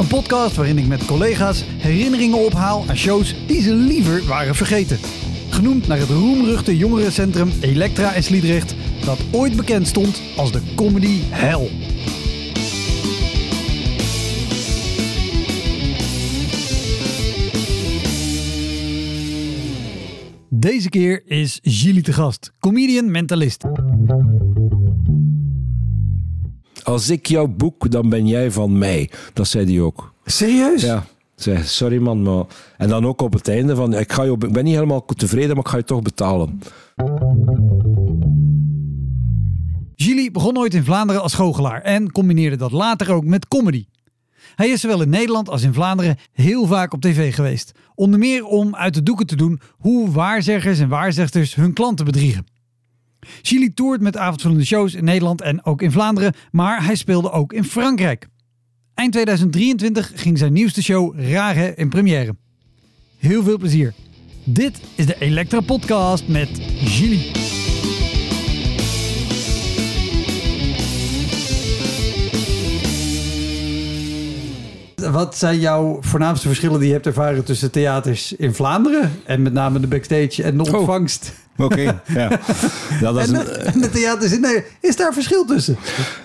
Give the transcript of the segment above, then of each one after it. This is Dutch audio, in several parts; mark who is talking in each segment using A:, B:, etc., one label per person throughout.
A: Een podcast waarin ik met collega's herinneringen ophaal aan shows die ze liever waren vergeten. Genoemd naar het roemruchte jongerencentrum Elektra in Sliedrecht, dat ooit bekend stond als de comedy hell. Deze keer is Gilly te gast, comedian mentalist.
B: Als ik jou boek, dan ben jij van mij. Dat zei hij ook.
A: Serieus?
B: Ja. Zei, sorry man, maar... En dan ook op het einde van... Ik, ga je, ik ben niet helemaal tevreden, maar ik ga je toch betalen.
A: Gilly begon ooit in Vlaanderen als goochelaar en combineerde dat later ook met comedy. Hij is zowel in Nederland als in Vlaanderen heel vaak op tv geweest. Onder meer om uit de doeken te doen hoe waarzeggers en waarzegsters hun klanten bedriegen. Chili toert met avondvullende shows in Nederland en ook in Vlaanderen, maar hij speelde ook in Frankrijk. Eind 2023 ging zijn nieuwste show Rare in première. Heel veel plezier. Dit is de Elektra Podcast met Gilly. Wat zijn jouw voornaamste verschillen die je hebt ervaren tussen theaters in Vlaanderen en met name de backstage en de ontvangst?
B: Oké, ja. ja dat is
A: En
B: een-
A: in Nederland. Is daar verschil tussen?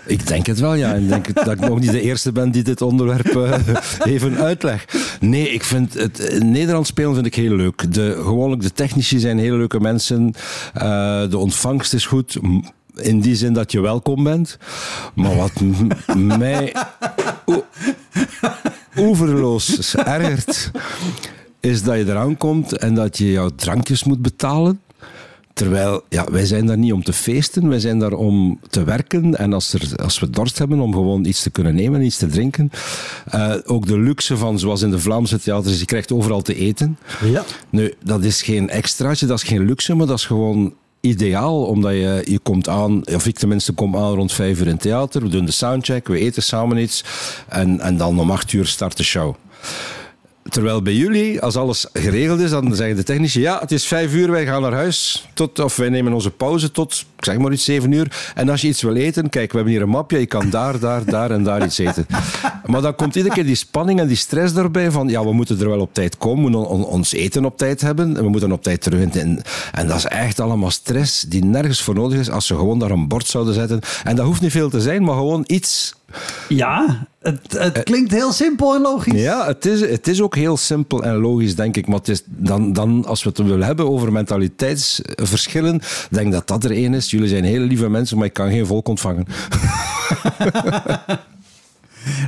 B: ik denk het wel, ja. Ik denk dat ik nog niet de eerste ben die dit onderwerp eh, even uitleg. Nee, ik vind het in Nederland spelen vind ik heel leuk. De, gewoonlijk, de technici zijn hele leuke mensen. Eh, de ontvangst is goed. In die zin dat je welkom bent. Maar wat mij o- oeverloos ergert, is dat je eraan komt en dat je jouw drankjes moet betalen. Terwijl, ja, wij zijn daar niet om te feesten, wij zijn daar om te werken. En als, er, als we dorst hebben om gewoon iets te kunnen nemen, iets te drinken. Eh, ook de luxe van, zoals in de Vlaamse theaters, je krijgt overal te eten.
A: Ja.
B: Nu, dat is geen extraatje, dat is geen luxe, maar dat is gewoon ideaal, omdat je, je komt aan, of ik tenminste kom aan rond vijf uur in het theater, we doen de soundcheck, we eten samen iets en, en dan om acht uur start de show. Terwijl bij jullie, als alles geregeld is, dan zeggen de technici: ja, het is vijf uur, wij gaan naar huis. Tot, of wij nemen onze pauze tot, ik zeg maar iets, zeven uur. En als je iets wil eten, kijk, we hebben hier een mapje, je kan daar, daar, daar en daar iets eten. Maar dan komt iedere keer die spanning en die stress erbij van, ja, we moeten er wel op tijd komen, we moeten on- ons eten op tijd hebben en we moeten op tijd terug. in- En dat is echt allemaal stress die nergens voor nodig is als ze gewoon daar een bord zouden zetten. En dat hoeft niet veel te zijn, maar gewoon iets
A: Ja, het, het klinkt heel simpel en logisch.
B: ja, het is, het is ook heel simpel en logisch, denk ik. Maar het is dan, dan, als we het willen hebben over mentaliteitsverschillen, denk dat dat er één is. Jullie zijn hele lieve mensen, maar ik kan geen volk ontvangen.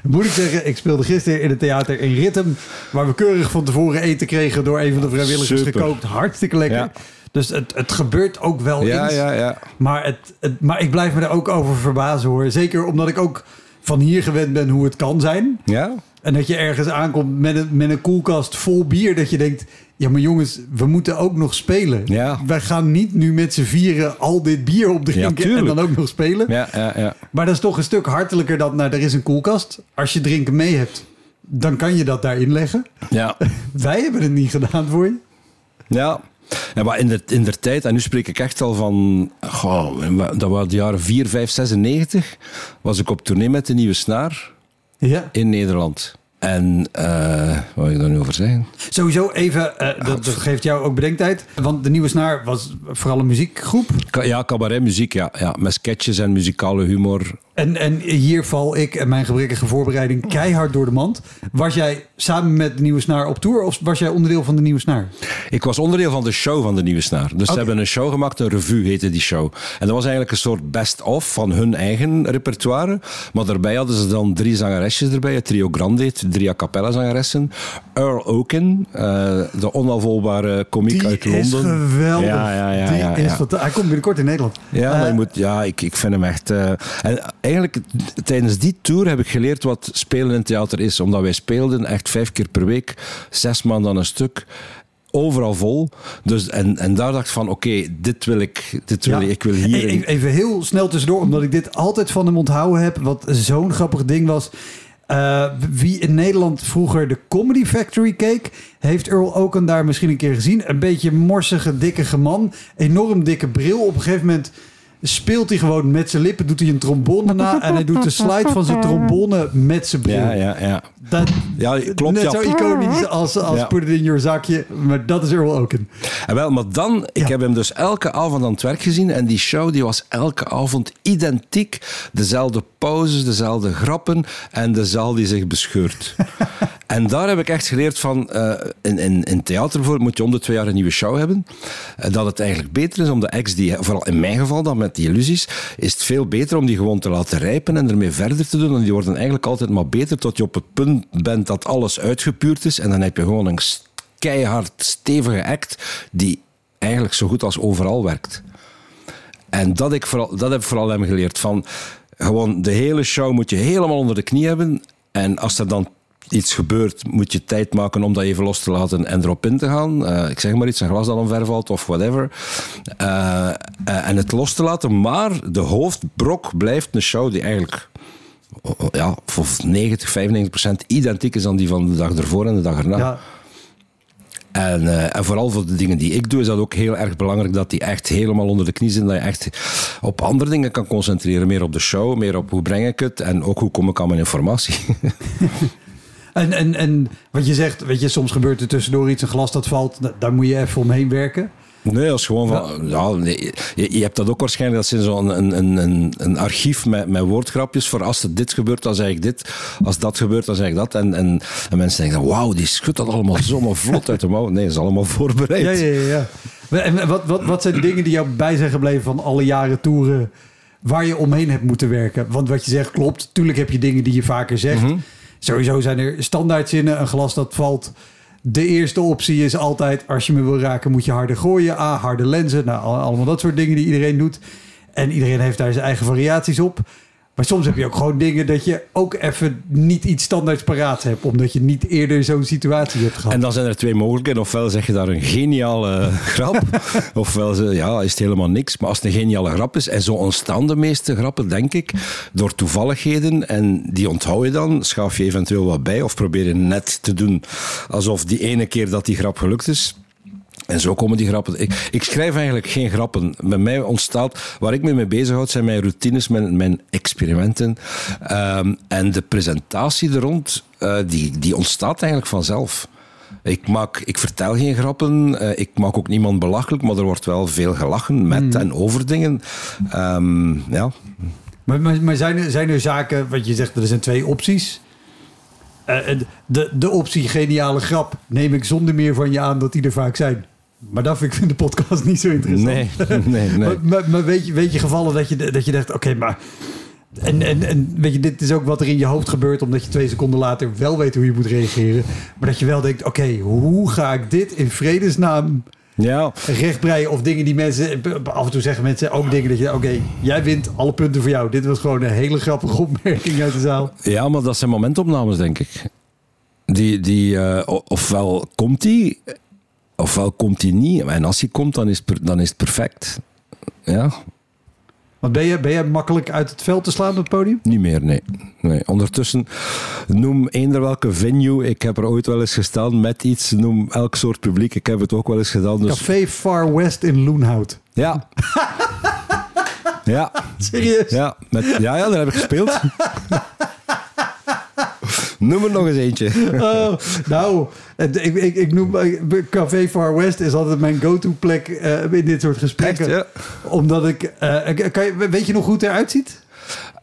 A: Moet ik zeggen, ik speelde gisteren in het theater in Rittem, waar we keurig van tevoren eten kregen door een van de vrijwilligers
B: Super.
A: gekookt. Hartstikke lekker.
B: Ja.
A: Dus het, het gebeurt ook wel
B: Ja,
A: eens.
B: ja, ja.
A: Maar, het, het, maar ik blijf me er ook over verbazen hoor. Zeker omdat ik ook van hier gewend ben hoe het kan zijn.
B: Ja?
A: En dat je ergens aankomt met een, met een koelkast vol bier. Dat je denkt, ja maar jongens, we moeten ook nog spelen.
B: Ja.
A: Wij gaan niet nu met z'n vieren al dit bier
B: Ja,
A: opdrinken en
B: tuurlijk.
A: dan ook nog spelen.
B: Ja, ja, ja.
A: Maar dat is toch een stuk hartelijker dan, nou er is een koelkast. Als je drinken mee hebt, dan kan je dat daarin leggen.
B: Ja.
A: Wij hebben het niet gedaan voor je.
B: ja. En maar in de, in der tijd, en nu spreek ik echt al van, goh, dat was de jaren 4, 5, 96, was ik op tournee met de Nieuwe Snaar
A: Ja.
B: in Nederland. En, eh wat wil ik daar nu over zeggen?
A: Sowieso even, eh, dat, dat geeft jou ook bedenktijd. Want de Nieuwe Snaar was vooral een muziekgroep.
B: Ka- Ja, cabaretmuziek, ja, ja. Met sketches en muzikale humor.
A: En, en hier val ik en mijn gebrekkige voorbereiding keihard door de mand. Was jij samen met de Nieuwe Snaar op tour of was jij onderdeel van de Nieuwe Snaar?
B: Ik was onderdeel van de show van de Nieuwe Snaar. Dus ze hebben een show gemaakt, een revue heette die show. En dat was eigenlijk een soort best-of van hun eigen repertoire. Maar daarbij hadden ze dan drie zangeresjes erbij. Het trio Grande, drie a cappella zangeressen. Earl Oaken, uh, de onafvolbare komiek uit Londen. Die
A: is geweldig.
B: Ja, ja, ja.
A: Die
B: ja,
A: is Hij komt binnenkort in Nederland.
B: Ja, maar je moet, ja ik, ik vind hem echt... Uh, en eigenlijk, tijdens die tour heb ik geleerd wat spelen in theater is. Omdat wij speelden echt vijf keer per week, zes maanden aan een stuk overal vol. Dus, en, en daar dacht ik van, oké, dit wil ik, dit wil ik, ik wil hier...
A: Even heel snel tussendoor, omdat ik dit altijd van hem onthouden heb. Wat zo'n grappig ding was. Uh, wie in Nederland vroeger de Comedy Factory keek, heeft Earl Oaken daar misschien een keer gezien. Een beetje morsige, dikke man. Enorm dikke bril. Op een gegeven moment speelt hij gewoon met zijn lippen, doet hij een trombone na en hij doet de slide van zijn trombone met zijn bril.
B: Ja, ja, ja.
A: Dat,
B: ja, klopt.
A: Net
B: ja.
A: zo iconisch als, als Put It In Your Zakje, maar dat is Earl Oaken.
B: En wel, maar dan, ik heb hem dus elke avond aan het werk gezien en die show die was elke avond identiek. Dezelfde pauzes, dezelfde grappen en de zaal die zich bescheurt. en daar heb ik echt geleerd van, uh, in, in, in theater bijvoorbeeld moet je om de twee jaar een nieuwe show hebben. Uh, dat het eigenlijk beter is om de ex die, vooral in mijn geval dan met die illusies, is het veel beter om die gewoon te laten rijpen en ermee verder te doen. En die worden eigenlijk altijd maar beter tot je op het punt bent dat alles uitgepuurd is. En dan heb je gewoon een keihard stevige act die eigenlijk zo goed als overal werkt. En dat, ik vooral, dat heb ik vooral hem geleerd. Van gewoon de hele show moet je helemaal onder de knie hebben. En als er dan iets gebeurt, moet je tijd maken om dat even los te laten en erop in te gaan. Uh, ik zeg maar iets, een glas dat omvervalt of whatever. Uh, uh, en het los te laten. Maar de hoofdbrok blijft een show die eigenlijk ja, voor 90, 95 procent identiek is aan die van de dag ervoor en de dag erna. Ja. En, uh, en, vooral voor de dingen die ik doe, is dat ook heel erg belangrijk dat die echt helemaal onder de knie zijn. Dat je echt op andere dingen kan concentreren. Meer op de show, meer op hoe breng ik het en ook hoe kom ik aan mijn informatie.
A: en, en, en wat je zegt, weet je, soms gebeurt er tussendoor iets, een glas dat valt, daar moet je even omheen werken.
B: Nee, als gewoon van. Ja, nee, je, je, hebt dat ook waarschijnlijk. Dat is zo'n een, een, een, een archief met, met woordgrapjes. Voor als er dit gebeurt, dan zeg ik dit. Als dat gebeurt, dan zeg ik dat. En, en, en mensen denken: wauw, die schudt dat allemaal zomaar vlot uit de mouw. Nee, dat is allemaal voorbereid.
A: Ja, ja, ja. ja. En wat, wat, wat zijn de dingen die jou bij zijn gebleven van alle jaren toeren? Waar je omheen hebt moeten werken? Want wat je zegt klopt. Tuurlijk heb je dingen die je vaker zegt. Mm -hmm. Sowieso zijn er standaardzinnen. Een glas dat valt de eerste optie is altijd, als je me wil raken, moet je harder gooien. A, harde lenzen. Nou, allemaal dat soort dingen die iedereen doet. En iedereen heeft daar zijn eigen variaties op. Maar soms heb je ook gewoon dingen dat je ook even niet iets standaards paraat hebt. Omdat je niet eerder zo'n situatie hebt gehad.
B: En dan zijn er twee mogelijkheden. Ofwel zeg je daar een geniale grap. ofwel ja, is het helemaal niks. Maar als het een geniale grap is. En zo ontstaan de meeste grappen, denk ik. Door toevalligheden. En die onthoud je dan. Schaaf je eventueel wat bij. Of probeer je net te doen alsof die ene keer dat die grap gelukt is. En zo komen die grappen. Ik, ik, schrijf eigenlijk geen grappen. Bij mij ontstaat, waar ik me mee bezighoud, zijn mijn routines, mijn, mijn experimenten. Um, en de presentatie er rond, uh, die, die ontstaat eigenlijk vanzelf. Ik, maak, ik vertel geen grappen, uh, ik maak ook niemand belachelijk, maar er wordt wel veel gelachen met mm. en over dingen. Um, ja.
A: Maar, maar, maar zijn, er, zijn er zaken, wat je zegt, er zijn twee opties. Uh, de, de optie geniale grap neem ik zonder meer van je aan dat die er vaak zijn. Maar dat vind ik de podcast niet zo interessant.
B: Nee, nee, nee.
A: maar, maar, maar weet, je, weet je gevallen dat je, dat je dacht, oké, okay, maar... En, en, en weet je, dit is ook wat er in je hoofd gebeurt... omdat je twee seconden later wel weet hoe je moet reageren. Maar dat je wel denkt, oké, okay, hoe ga ik dit in vredesnaam...
B: Ja.
A: rechtbreien of dingen die mensen... Af en toe zeggen mensen ook dingen dat je... Oké, okay, jij wint alle punten voor jou. Dit was gewoon een hele grappige opmerking uit de zaal.
B: Ja, maar dat zijn momentopnames, denk ik. Die, die uh, ofwel komt die ofwel komt hij niet. En als hij komt, dan is, dan is het perfect. Ja.
A: Want ben je, ben je makkelijk uit het veld te slaan op het podium?
B: Niet meer, nee. nee. Ondertussen, noem eender welke venue. Ik heb er ooit wel eens gestaan met iets. Noem elk soort publiek. Ik heb het ook wel eens gedaan. Dus...
A: Café Far West in Loenhout.
B: Ja. ja.
A: Serieus?
B: Ja, met, ja, ja, daar heb ik gespeeld. Noem er nog eens eentje.
A: Oh, nou, ik, ik, ik noem Café Far West is altijd mijn go-to plek uh, in dit soort gesprekken.
B: Echt, ja?
A: Omdat ik, uh, kan je, weet je nog hoe het eruit ziet?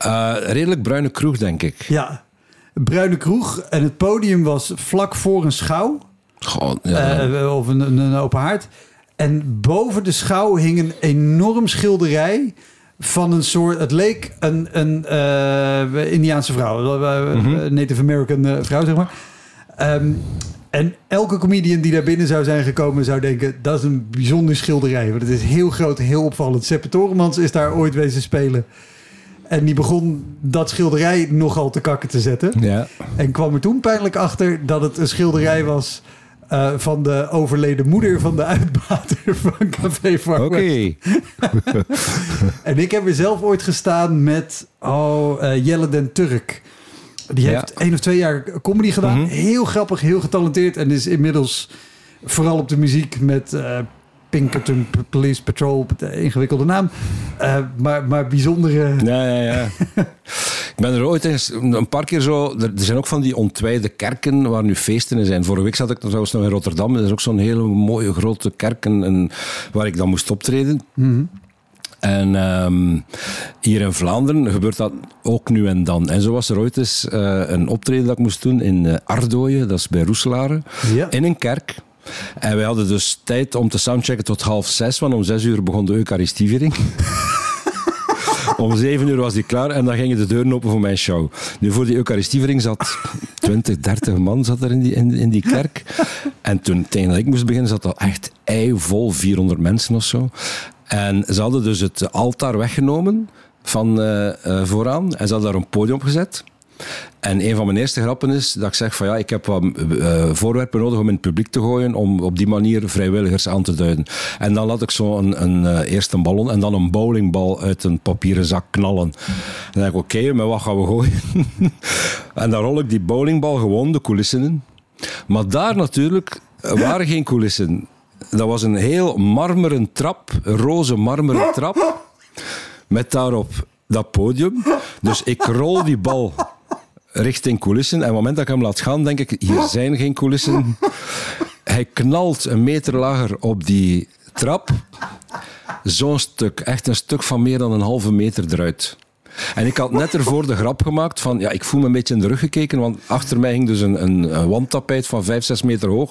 B: Uh, redelijk bruine kroeg, denk ik.
A: Ja, bruine kroeg. En het podium was vlak voor een schouw.
B: Goh, ja.
A: Of een, een, open haard. En boven de schouw hing een enorm schilderij van een soort... Het leek een, een uh, Indiaanse vrouw. Mm Native American vrouw, zeg maar. Um, en elke comedian die daar binnen zou zijn gekomen zou denken... dat is een bijzonder schilderij. Want het is heel groot, heel opvallend. Seppe Toremans is daar ooit wezen spelen. En die begon dat schilderij nogal te kakken te zetten.
B: Ja.
A: En kwam er toen pijnlijk achter dat het een schilderij was... Uh, van de overleden moeder van de uitbater van Café Far
B: Oké.
A: en ik heb er zelf ooit gestaan met oh, uh, Jelle den Turk... Die heeft ja. één of twee jaar comedy gedaan. Mhm. Heel grappig, heel getalenteerd. En is inmiddels vooral op de muziek met uh, Pinkerton Police Patrol. Ingewikkelde naam. Uh, maar, maar bijzondere...
B: Ja, ja, ja. Ik ben er ooit eens een paar keer zo. Er, zijn ook van die ontwijde kerken waar nu feesten in zijn. Vorige week zat ik trouwens nog in Rotterdam. Er is ook zo'n hele mooie grote kerken en, waar ik dan moest optreden.
A: Mm
B: en um, hier in Vlaanderen gebeurt dat ook nu en dan. En zo was er ooit eens uh, een optreden dat ik moest doen in uh, Ardooien, dat is bij Roeselare,
A: ja.
B: in een kerk. En wij hadden dus tijd om te soundchecken tot half zes, want om zes uur begon de Eucharistieviering. om zeven uur was die klaar en dan gingen de deuren open voor mijn show. Nu, voor die Eucharistieviering zat 20, 30 man zat er in die, in, die kerk. En toen, tegen dat ik moest beginnen, zat al echt eivol, 400 mensen of zo. En ze hadden dus het altaar weggenomen van uh, uh, vooraan en ze hadden daar een podium op gezet. En een van mijn eerste grappen is dat ik zeg van ja, ik heb wat uh, voorwerpen nodig om in het publiek te gooien, om op die manier vrijwilligers aan te duiden. En dan laat ik zo een, een uh, eerst een ballon en dan een bowlingbal uit een papieren zak knallen. En dan denk ik oké, okay, maar wat gaan we gooien? en dan rol ik die bowlingbal gewoon de coulissen in. Maar daar natuurlijk waren geen coulissen dat was een heel marmeren trap, een roze marmeren trap, met daarop dat podium. Dus ik rol die bal richting coulissen. En op het moment dat ik hem laat gaan, denk ik, hier zijn geen coulissen. Hij knalt een meter lager op die trap. Zo'n stuk, echt een stuk van meer dan een halve meter eruit. En ik had net ervoor de grap gemaakt van, ja, ik voel me een beetje in de rug gekeken, want achter mij hing dus een, een, wandtapijt van 5, 6 meter hoog,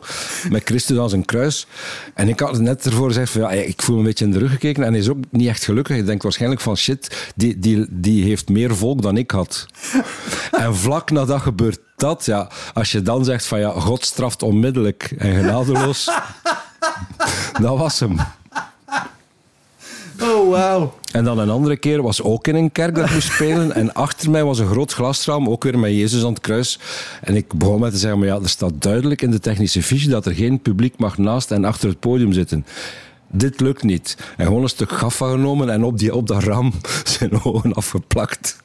B: met Christus als een kruis. En ik had net ervoor gezegd van, ja, ik voel me een beetje in de rug gekeken en hij is ook niet echt gelukkig. Ik denk waarschijnlijk van, shit, die, die, die heeft meer volk dan ik had. En vlak nadat gebeurt dat, ja, als je dan zegt van, ja, God straft onmiddellijk en genadeloos, dat was hem.
A: Oh, wauw.
B: En dan een andere keer was ook in een kerk dat ik moest spelen. En achter mij was een groot glasraam, ook weer met Jezus aan het kruis. En ik begon met te zeggen, maar ja, er staat duidelijk in de technische fiche dat er geen publiek mag naast en achter het podium zitten. Dit lukt niet. En gewoon een stuk gaffa genomen en op, die, op dat raam zijn ogen afgeplakt.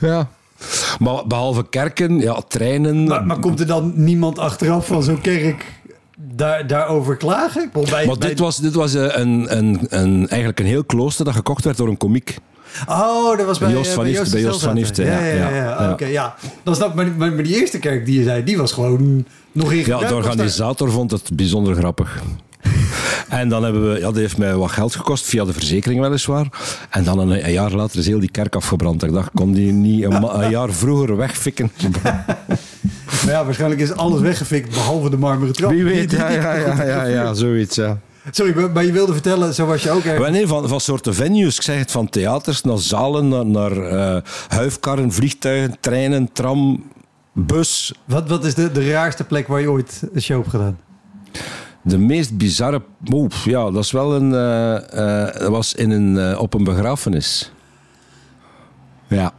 B: ja. Maar behalve kerken, ja, treinen...
A: Maar, maar komt er dan niemand achteraf van zo'n kerk daar, daarover klagen?
B: Bij, maar dit was, dit was eh, een, een, een, eigenlijk een heel klooster dat gekocht werd door een komiek.
A: Oh, dat was bij
B: Joost van Ifte. Bij Joost van Ifte, ja.
A: Ja, ja, ja. Oké, ja. Dan snap maar, maar, die eerste kerk die je zei, die was gewoon nog in
B: Ja, de organisator vond het bijzonder grappig. En dan hebben we, ja, dat heeft mij wat geld gekost, via de verzekering weliswaar. En dan een, een jaar later is heel die kerk afgebrand. Ik dacht, kon die niet een, een jaar vroeger wegfikken?
A: Maar ja, waarschijnlijk is alles weggefikt, behalve de marmeren trap.
B: Wie weet, ja, ja, ja, ja, ja, zoiets, ja.
A: Sorry, maar je wilde vertellen, zo was je ook ergens...
B: Nee, van, van soorten venues. Ik zeg het, van theaters naar zalen, naar, naar uh, huifkarren, vliegtuigen, treinen, tram, bus.
A: Wat, wat is de, de raarste plek waar je ooit een show hebt gedaan?
B: De meest bizarre... Oeh, ja, dat is wel een... Uh, uh, dat was in een, op een begrafenis. Ja.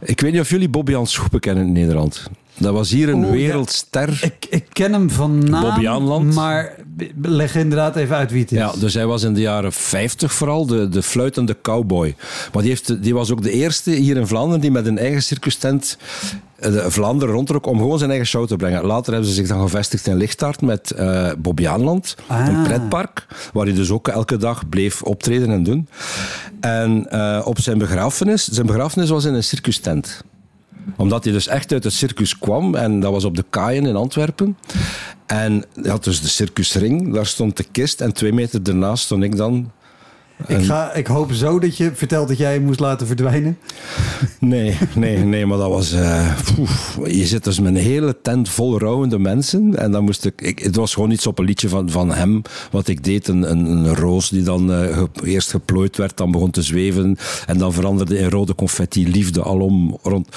B: Ik weet niet of jullie Bobby Jan Schoepen kennen in Nederland. Dat was hier een wereldster.
A: Ik, ik ken hem van naam,
B: Bobby
A: maar leg inderdaad even uit wie het is.
B: Ja, dus hij was in de jaren 50 vooral de, de fluitende cowboy. Maar die, heeft, die was ook de eerste hier in Vlaanderen die met een eigen circus tent de Vlaanderen rondtrok om gewoon zijn eigen show te brengen. Later hebben ze zich dan gevestigd in Lichtaart met uh, Bobby Aanland,
A: ah.
B: een pretpark, waar hij dus ook elke dag bleef optreden en doen. En uh, op zijn begrafenis, zijn begrafenis was in een circus tent omdat hij dus echt uit het circus kwam. En dat was op de Kaaien in Antwerpen. En hij had dus de circusring. Daar stond de kist. En twee meter daarnaast stond ik dan
A: Ik, ga, ik hoop zo dat je vertelt dat jij moest laten verdwijnen.
B: Nee, nee, nee, maar dat was... Uh, je zit dus met een hele tent vol rouwende mensen. En dan moest ik, ik... Het was gewoon iets op een liedje van, van hem, wat ik deed. Een, een, een roos die dan uh, eerst geplooid werd, dan begon te zweven. En dan veranderde in rode confetti, liefde alom rond.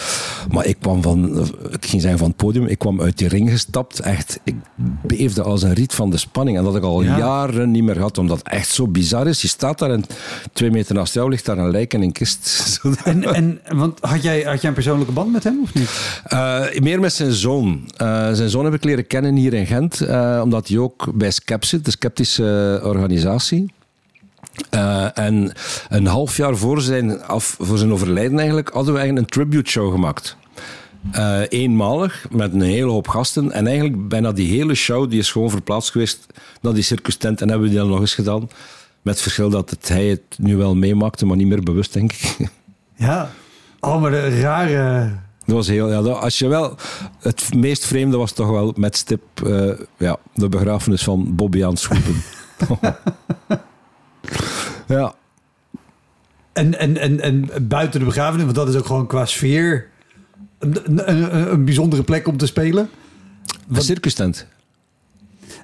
B: Maar ik kwam van... Ik ging zeggen van het podium. Ik kwam uit die ring gestapt. Echt, ik beefde als een riet van de spanning. En dat ik al jaren niet meer had, omdat het echt zo bizar is. Je staat daar en twee meter naast jou ligt daar een lijk in een kist.
A: En, en want had jij, had jij een persoonlijke band met hem of niet?
B: Uh, meer met zijn zoon. Uh, zijn zoon heb ik leren kennen hier in Gent, uh, omdat hij ook bij SCEP zit, de sceptische organisatie. Uh, en een half jaar voor zijn, af, voor zijn overlijden eigenlijk, hadden we eigenlijk een tribute show gemaakt. Uh, eenmalig, met een hele hoop gasten. En eigenlijk bijna die hele show die is gewoon verplaatst geweest naar die circus tent. En hebben we die dan nog eens gedaan. Met het verschil dat het, hij het nu wel meemaakte, maar niet meer bewust, denk ik.
A: Ja, oh, maar rare...
B: Dat was heel, ja, als je wel, het meest vreemde was toch wel met stip uh, ja, de begrafenis van Bobby aan schoepen. ja.
A: En, en, en, en buiten de begrafenis, want dat is ook gewoon qua sfeer een, een, een bijzondere plek om te spelen.
B: Een circus tent.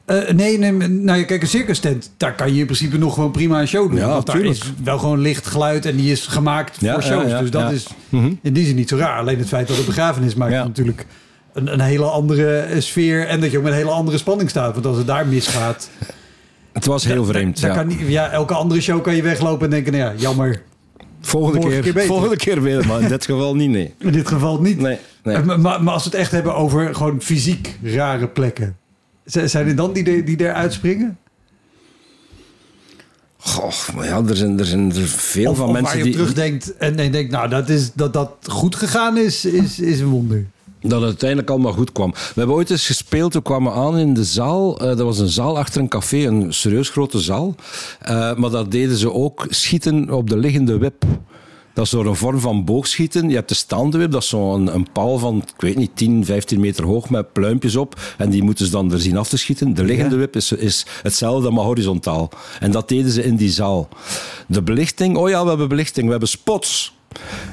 A: Uh, nee, nee, nou ja, kijk, een circus tent, daar kan je in principe nog gewoon prima een show doen.
B: Ja,
A: want daar is wel gewoon licht geluid en die is gemaakt
B: ja,
A: voor shows.
B: Ja,
A: dus dat is in die zin niet zo raar. Alleen het feit dat het begrafenis maakt natuurlijk een, een, hele andere sfeer. En dat je ook met een hele andere spanning staat. Want als het daar misgaat...
B: Het was heel vreemd,
A: ja. Kan niet, ja. Elke andere show kan je weglopen en denken, nou ja, jammer.
B: Volgende, keer, keer volgende keer weer, maar in dit geval niet, nee.
A: In dit geval niet.
B: Nee, nee.
A: Maar, maar, als we het echt hebben over gewoon fysiek rare plekken. Zijn er dan die, die uitspringen?
B: Goh, maar ja, er zijn er, zijn er veel
A: of,
B: van
A: of
B: mensen
A: waar je
B: die...
A: terugdenkt en, en denkt, nou, dat, is, dat dat goed gegaan is, is, is een wonder.
B: Dat het uiteindelijk allemaal goed kwam. We hebben ooit eens gespeeld, we kwamen aan in de zaal. Uh, dat was een zaal achter een café, een serieus grote zaal. Uh, maar dat deden ze ook schieten op de liggende wip. Dat is door een vorm van boogschieten. Je hebt de staande wip, dat is zo'n een, een paal van, ik weet niet, 10, 15 meter hoog met pluimpjes op. En die moeten ze dan er zien af te schieten. De liggende wip is, is hetzelfde, maar horizontaal. En dat deden ze in die zaal. De belichting, oh ja, we hebben belichting, we hebben spots.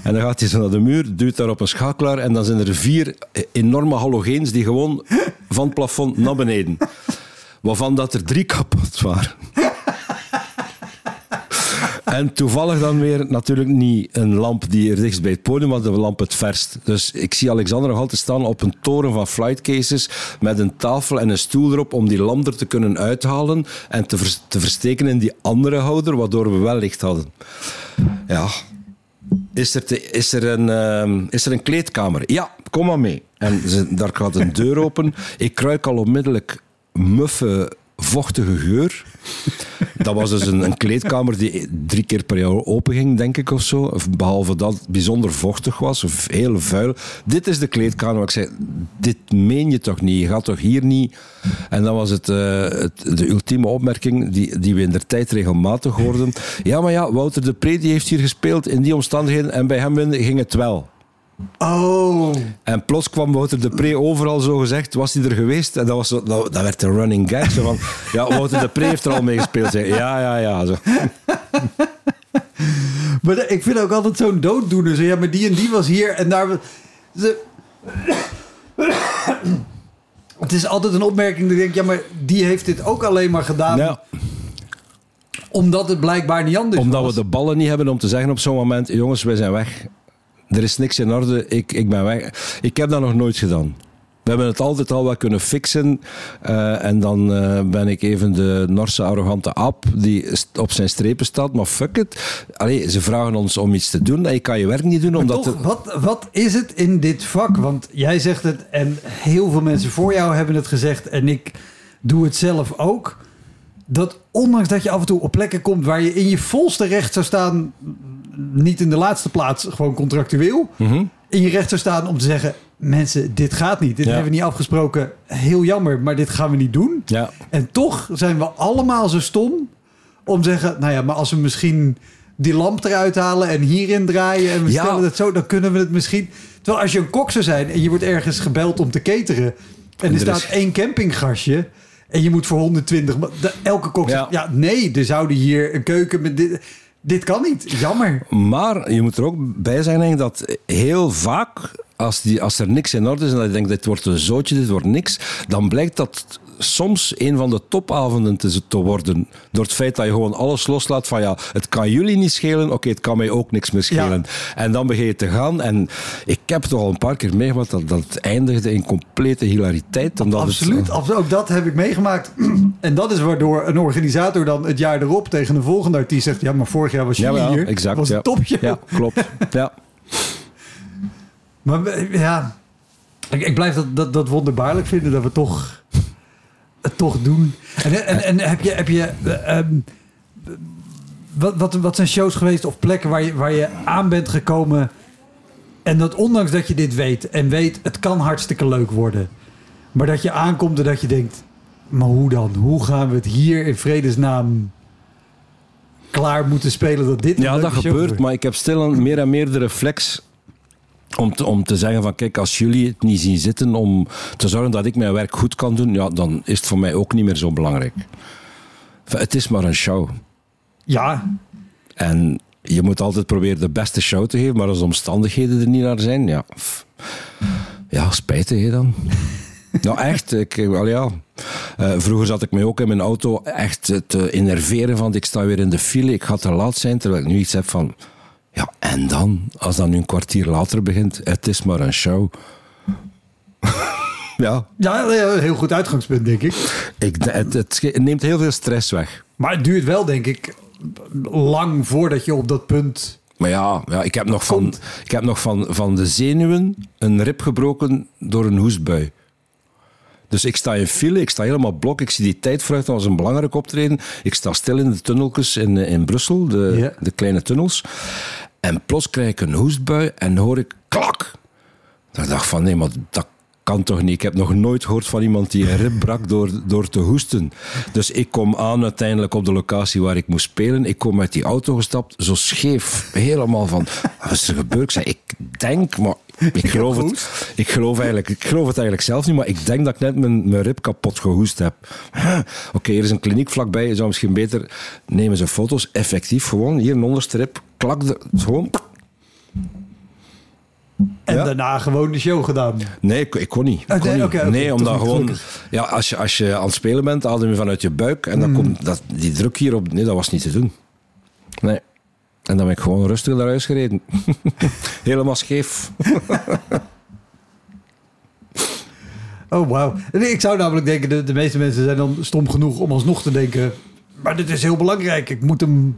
B: En dan gaat hij zo naar de muur, duwt daar op een schakelaar en dan zijn er vier enorme halogeens die gewoon van het plafond naar beneden. Waarvan dat er drie kapot waren. En toevallig dan weer natuurlijk niet een lamp die er dichtst bij het podium, maar de lamp het verst. Dus ik zie Alexander nog altijd staan op een toren van flightcases met een tafel en een stoel erop om die lamp er te kunnen uithalen en te, ver te versteken in die andere houder, waardoor we wel licht hadden. Ja, is er, is, er een, uh, is er een kleedkamer? Ja, kom maar mee. En daar gaat een deur open. Ik kruik al onmiddellijk muffe, vochtige geur. Dat was dus een, een, kleedkamer die drie keer per jaar open ging, denk ik, of zo. Behalve dat het bijzonder vochtig was, of heel vuil. Dit is de kleedkamer waar ik zei, dit meen je toch niet? Je gaat toch hier niet... En dan was het, uh, het de ultieme opmerking die, die we in de tijd regelmatig hoorden. Ja, maar ja, Wouter de Pre die heeft hier gespeeld in die omstandigheden en bij hem ging het wel.
A: Oh.
B: En plots kwam Wouter de Pre overal zo gezegd, was hij er geweest? En dat, was zo, dat, dat werd een running gag. Zo van, ja, Wouter de Pre heeft er al mee gespeeld. Ja, ja, ja. Zo.
A: maar ik vind ook altijd zo'n dooddoener. Zo, ja, maar die en die was hier en daar... Ze... Het is altijd een opmerking dat ik denk, ja, maar die heeft dit ook alleen maar gedaan...
B: Ja
A: omdat het blijkbaar niet anders
B: Omdat
A: was.
B: we de ballen niet hebben om te zeggen op zo'n moment: jongens, wij zijn weg. Er is niks in orde, ik, ik ben weg. Ik heb dat nog nooit gedaan. We hebben het altijd al wel kunnen fixen. Uh, en dan uh, ben ik even de Norse arrogante aap die op zijn strepen staat. Maar fuck it. Allee, ze vragen ons om iets te doen. En je kan je werk niet doen. Omdat
A: toch, wat, wat is het in dit vak? Want jij zegt het en heel veel mensen voor jou hebben het gezegd. En ik doe het zelf ook dat ondanks dat je af en toe op plekken komt waar je in je volste recht zou staan, niet in de laatste plaats, gewoon contractueel,
B: mm -hmm.
A: in je recht zou staan om te zeggen: mensen, dit gaat niet. Dit
B: Ja.
A: hebben we niet afgesproken. Heel jammer, maar dit gaan we niet doen.
B: Ja.
A: En toch zijn we allemaal zo stom om te zeggen: nou ja, maar als we misschien die lamp eruit halen en hierin draaien en we
B: Ja.
A: stellen het zo, dan kunnen we het misschien. Terwijl als je een kok zou zijn en je wordt ergens gebeld om te cateren en er
B: er
A: staat
B: is-
A: één campinggastje En je moet voor 120... ma- de- elke kok zegt,
B: Ja.
A: ja, nee, er zouden hier een keuken met dit... Dit kan niet. Jammer.
B: Maar je moet er ook bij zijn denk ik, dat heel vaak, als, die, als er niks in orde is en dat je denkt, dit wordt een zootje, dit wordt niks, dan blijkt dat soms een van de topavonden te, te worden. Door het feit dat je gewoon alles loslaat van ja, het kan jullie niet schelen, oké, het kan mij ook niks meer schelen. En dan begin je te gaan. En ik heb toch al een paar keer meegemaakt dat, dat het eindigde in complete hilariteit. Omdat het-
A: Absoluut, absoluut. Ook dat heb ik meegemaakt. En dat is waardoor een organisator dan het jaar erop tegen een volgende artiest zegt... Ja, maar vorig jaar was jullie
B: ja,
A: hier.
B: exact.
A: was
B: ja.
A: een topje.
B: Ja, klopt. Ja.
A: Maar ja, ik, ik blijf dat, dat, dat wonderbaarlijk vinden dat we toch het toch doen. En, en, en heb je, heb je eh, ehm, wat, wat, wat zijn shows geweest of plekken waar je, waar je aan bent gekomen en dat ondanks dat je dit weet en weet het kan hartstikke leuk worden, maar dat je aankomt en dat je denkt, maar hoe dan? Hoe gaan we het hier in vredesnaam klaar moeten spelen dat dit
B: Ja, dat gebeurt,
A: wordt?
B: maar ik heb stil en meer en meer de reflex om te, om te zeggen van kijk, als jullie het niet zien zitten om te zorgen dat ik mijn werk goed kan doen, ja, dan is het voor mij ook niet meer zo belangrijk. Enfin, Het is maar een show.
A: Ja,
B: En je moet altijd proberen de beste show te geven, maar als de omstandigheden er niet naar zijn, ja, ja spijtig hè dan. nou echt, ik, eh, wel ja. Eh, vroeger zat ik me ook in mijn auto echt te enerveren van ik sta weer in de file, ik ga te laat zijn, terwijl ik nu iets heb van ja, en dan? Als dat nu een kwartier later begint, het is maar een show. ja,
A: ja, heel goed uitgangspunt denk ik.
B: ik, het, het neemt heel veel stress weg.
A: Maar het duurt wel, denk ik, lang voordat je op dat punt.
B: Maar ja, ja ik heb nog, van, ik heb nog van, van de zenuwen een rib gebroken door een hoestbui. Dus ik sta in file, ik sta helemaal blok. Ik zie die tijd vooruit, dat was een belangrijk optreden. Ik sta stil in de tunneltjes in, eh, in Brussel, de,
A: Ja.
B: de kleine tunnels. En plots krijg ik een hoestbui en hoor ik klak. Ik dacht van, nee, maar dat kan toch niet. Ik heb nog nooit gehoord van iemand die een rib brak door, door te hoesten. Dus ik kom aan uiteindelijk op de locatie waar ik moest spelen. Ik kom uit die auto gestapt, zo scheef. Helemaal van, wat is er gebeurd? Ik zei, ik denk, maar ik geloof het, ik geloof, eigenlijk, ik geloof het eigenlijk zelf niet, maar ik denk dat ik net mijn, mijn rib kapot gehoest heb. Oké, er is een kliniek vlakbij. Je zou misschien beter nemen ze foto's. Effectief, gewoon hier een onderste rib. Klak, de, gewoon
A: En
B: Ja.
A: daarna gewoon de show gedaan.
B: Nee, ik, ik kon niet. Ik
A: Oh,
B: kon
A: nee,
B: niet. nee, omdat gewoon... Ja, als je, als je aan het spelen bent, adem je vanuit je buik. En dan
A: Mm.
B: komt dat, die druk hierop... Nee, dat was niet te doen. Nee. En dan ben ik gewoon rustig naar huis gereden. Helemaal scheef.
A: Oh, wauw. Nee, Ik zou namelijk denken, de, de meeste mensen zijn dan stom genoeg om alsnog te denken... Maar dit is heel belangrijk, ik moet, hem,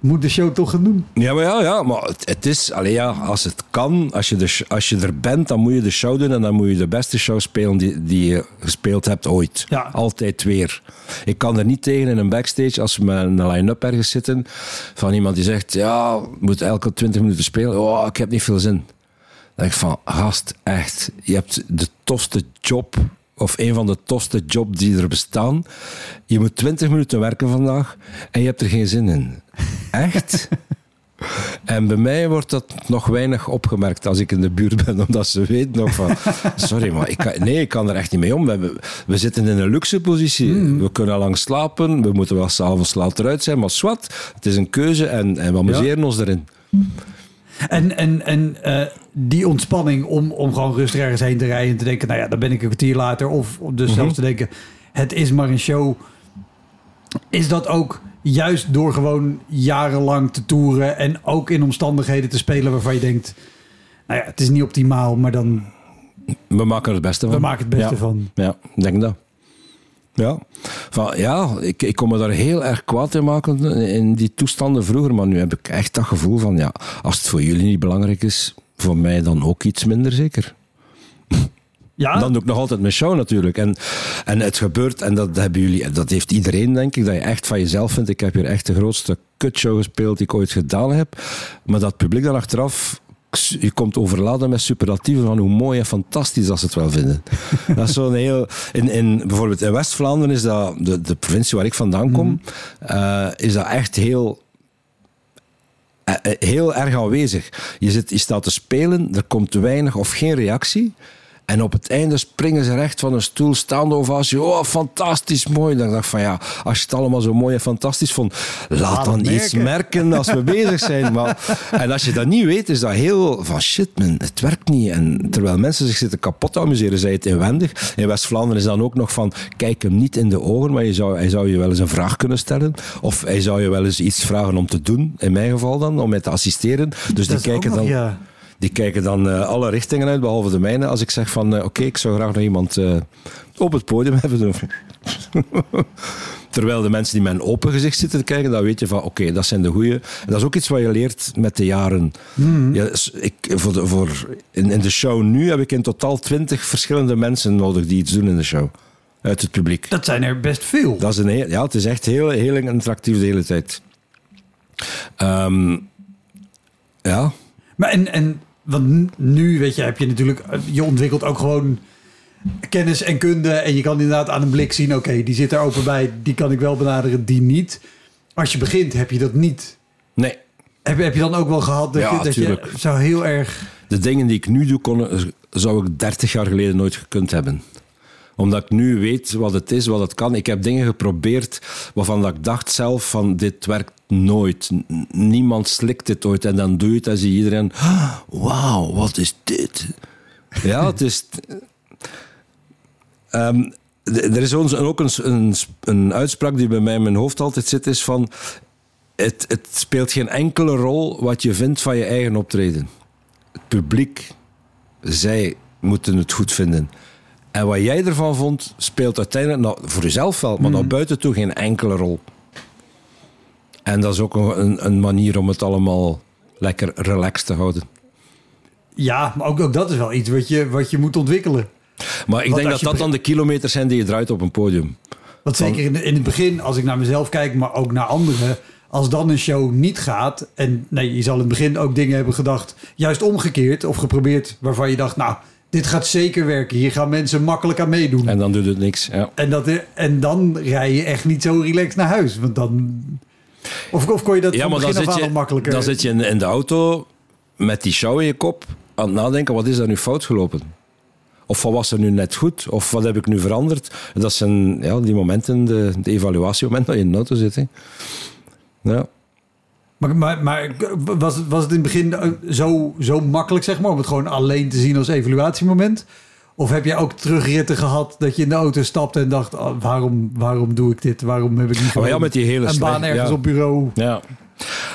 A: moet de show toch gaan doen.
B: Ja, maar ja, ja maar het, het is... Allee, ja, als het kan, als je, de, als je er bent, dan moet je de show doen. En dan moet je de beste show spelen die, die je gespeeld hebt ooit.
A: Ja.
B: Altijd weer. Ik kan er niet tegen in een backstage, als we met een line-up ergens zitten, van iemand die zegt, ja, moet elke 20 minuten spelen. Oh, ik heb niet veel zin. Dan denk ik van, gast, echt, je hebt de tofste job, of een van de tofste jobs die er bestaan. Je moet 20 minuten werken vandaag en je hebt er geen zin in. Echt? En bij mij wordt dat nog weinig opgemerkt als ik in de buurt ben, omdat ze weten nog van... Sorry, maar ik kan, nee, ik kan er echt niet mee om. We, hebben- we zitten in een luxe positie. We kunnen lang slapen, we moeten wel s'avonds laat eruit zijn, maar zwart, het is een keuze en, en we amuseren ons erin.
A: En, en, en eh, die ontspanning om, om gewoon rustig ergens heen te rijden... en te denken, nou ja, dan ben ik een kwartier later. Of dus zelfs te denken, het is maar een show. Is dat ook juist door gewoon jarenlang te toeren... en ook in omstandigheden te spelen waarvan je denkt... nou ja, het is niet optimaal, maar dan
B: We maken er het beste van.
A: we maken het beste
B: Ja.
A: van.
B: Ja, ik denk dat. Ja, van, ja ik, ik kon me daar heel erg kwaad in maken in die toestanden vroeger. Maar nu heb ik echt dat gevoel van, ja, als het voor jullie niet belangrijk is, voor mij dan ook iets minder zeker.
A: Ja,
B: Dan doe ik nog altijd mijn show natuurlijk. En, en het gebeurt, en dat hebben jullie, dat heeft iedereen denk ik, dat je echt van jezelf vindt. Ik heb hier echt de grootste kutshow gespeeld die ik ooit gedaan heb. Maar dat publiek dan achteraf, je komt overladen met superlatieven van hoe mooi en fantastisch dat ze het wel vinden. dat is zo'n heel... In, in, bijvoorbeeld in West-Vlaanderen is dat, de, de provincie waar ik vandaan kom, eh, is dat echt heel eh, eh, heel erg aanwezig. Je, zit, je staat te spelen, er komt weinig of geen reactie. En op het einde springen ze recht van een stoel, staande ovatie. Oh, fantastisch mooi. Dan dacht ik van ja, als je het allemaal zo mooi en fantastisch vond, laat dan
A: het
B: iets
A: merken.
B: merken als we bezig zijn. Maar, en als je dat niet weet, is dat heel van shit, man, het werkt niet. En terwijl mensen zich zitten kapot te amuseren, zij het inwendig. In West-Vlaanderen is dan ook nog van, kijk hem niet in de ogen, maar je zou, hij zou je wel eens een vraag kunnen stellen. Of hij zou je wel eens iets vragen om te doen, in mijn geval dan, om mij te assisteren. Dus die
A: Dat
B: kijken dan...
A: ja.
B: Die kijken dan eh, alle richtingen uit, behalve de mijne. Als ik zeg van, eh, oké, ik zou graag nog iemand eh, op het podium hebben. Terwijl de mensen die met een open gezicht zitten te kijken, dan weet je van, oké, dat zijn de goeie. En dat is ook iets wat je leert met de jaren. Ja, s- ik, voor de, voor, in, in de show nu heb ik in totaal twintig verschillende mensen nodig die iets doen in de show. Uit het publiek.
A: Dat zijn er best veel.
B: Dat is een, heel- ja, het is echt heel, heel interactief de hele tijd. Ehm, ja,
A: Maar en, en want nu, weet je, heb je natuurlijk, eh, je ontwikkelt ook gewoon kennis en kunde. En je kan inderdaad aan een blik zien, oké, die zit er open bij, die kan ik wel benaderen, die niet. Als je begint, heb je dat niet.
B: nee.
A: Heb, heb je dan ook wel gehad dat,
B: Ja,
A: je, dat je zo heel erg...
B: De dingen die ik nu doe, kon, zou ik 30 jaar geleden nooit gekund hebben. Omdat ik nu weet wat het is, wat het kan. Ik heb dingen geprobeerd waarvan ik dacht zelf van dit werkt nooit. Niemand slikt dit ooit. En dan doe je het en zie iedereen... "Ah, Wauw, wat is dit? Ja, het is... Ehm, er is ook een, een, een uitspraak die bij mij in mijn hoofd altijd zit, is van... Het, het speelt geen enkele rol wat je vindt van je eigen optreden. Het publiek, zij moeten het goed vinden. En wat jij ervan vond, speelt uiteindelijk nou, voor jezelf wel, maar naar buiten toe geen enkele rol. En dat is ook een, een manier om het allemaal lekker relaxed te houden.
A: Ja, maar ook, ook dat is wel iets wat je, wat je moet ontwikkelen.
B: Maar ik
A: Want
B: denk dat dat dan de kilometers zijn die je draait op een podium.
A: Want zeker in, in het begin, als ik naar mezelf kijk, maar ook naar anderen. Als dan een show niet gaat. En nee, je zal in het begin ook dingen hebben gedacht. Juist omgekeerd of geprobeerd. Waarvan je dacht, nou, dit gaat zeker werken. Hier gaan mensen makkelijk aan meedoen.
B: En dan doet het niks. Ja.
A: En, dat, en dan rij je echt niet zo relaxed naar huis. Want dan... Of, of kon je dat
B: Ja, maar dan zit, je,
A: al makkelijker...
B: dan zit je in, in de auto met die show in je kop aan het nadenken, wat is daar nu fout gelopen? Of wat was er nu net goed? Of wat heb ik nu veranderd? Dat zijn ja, die momenten, de, de evaluatiemomenten dat je in de auto zit. Hè. Ja.
A: Maar, maar, maar was, het- was het in het begin eh, zo, zo makkelijk, zeg maar, om het gewoon alleen te zien als evaluatiemoment? Of heb jij ook terugritten gehad dat je in de auto stapte en dacht, oh, waarom, waarom doe ik dit? Waarom heb ik niet
B: Maar
A: gewoon
B: ja, met die hele
A: een
B: slecht-
A: baan ergens
B: ja.
A: op bureau?
B: Ja.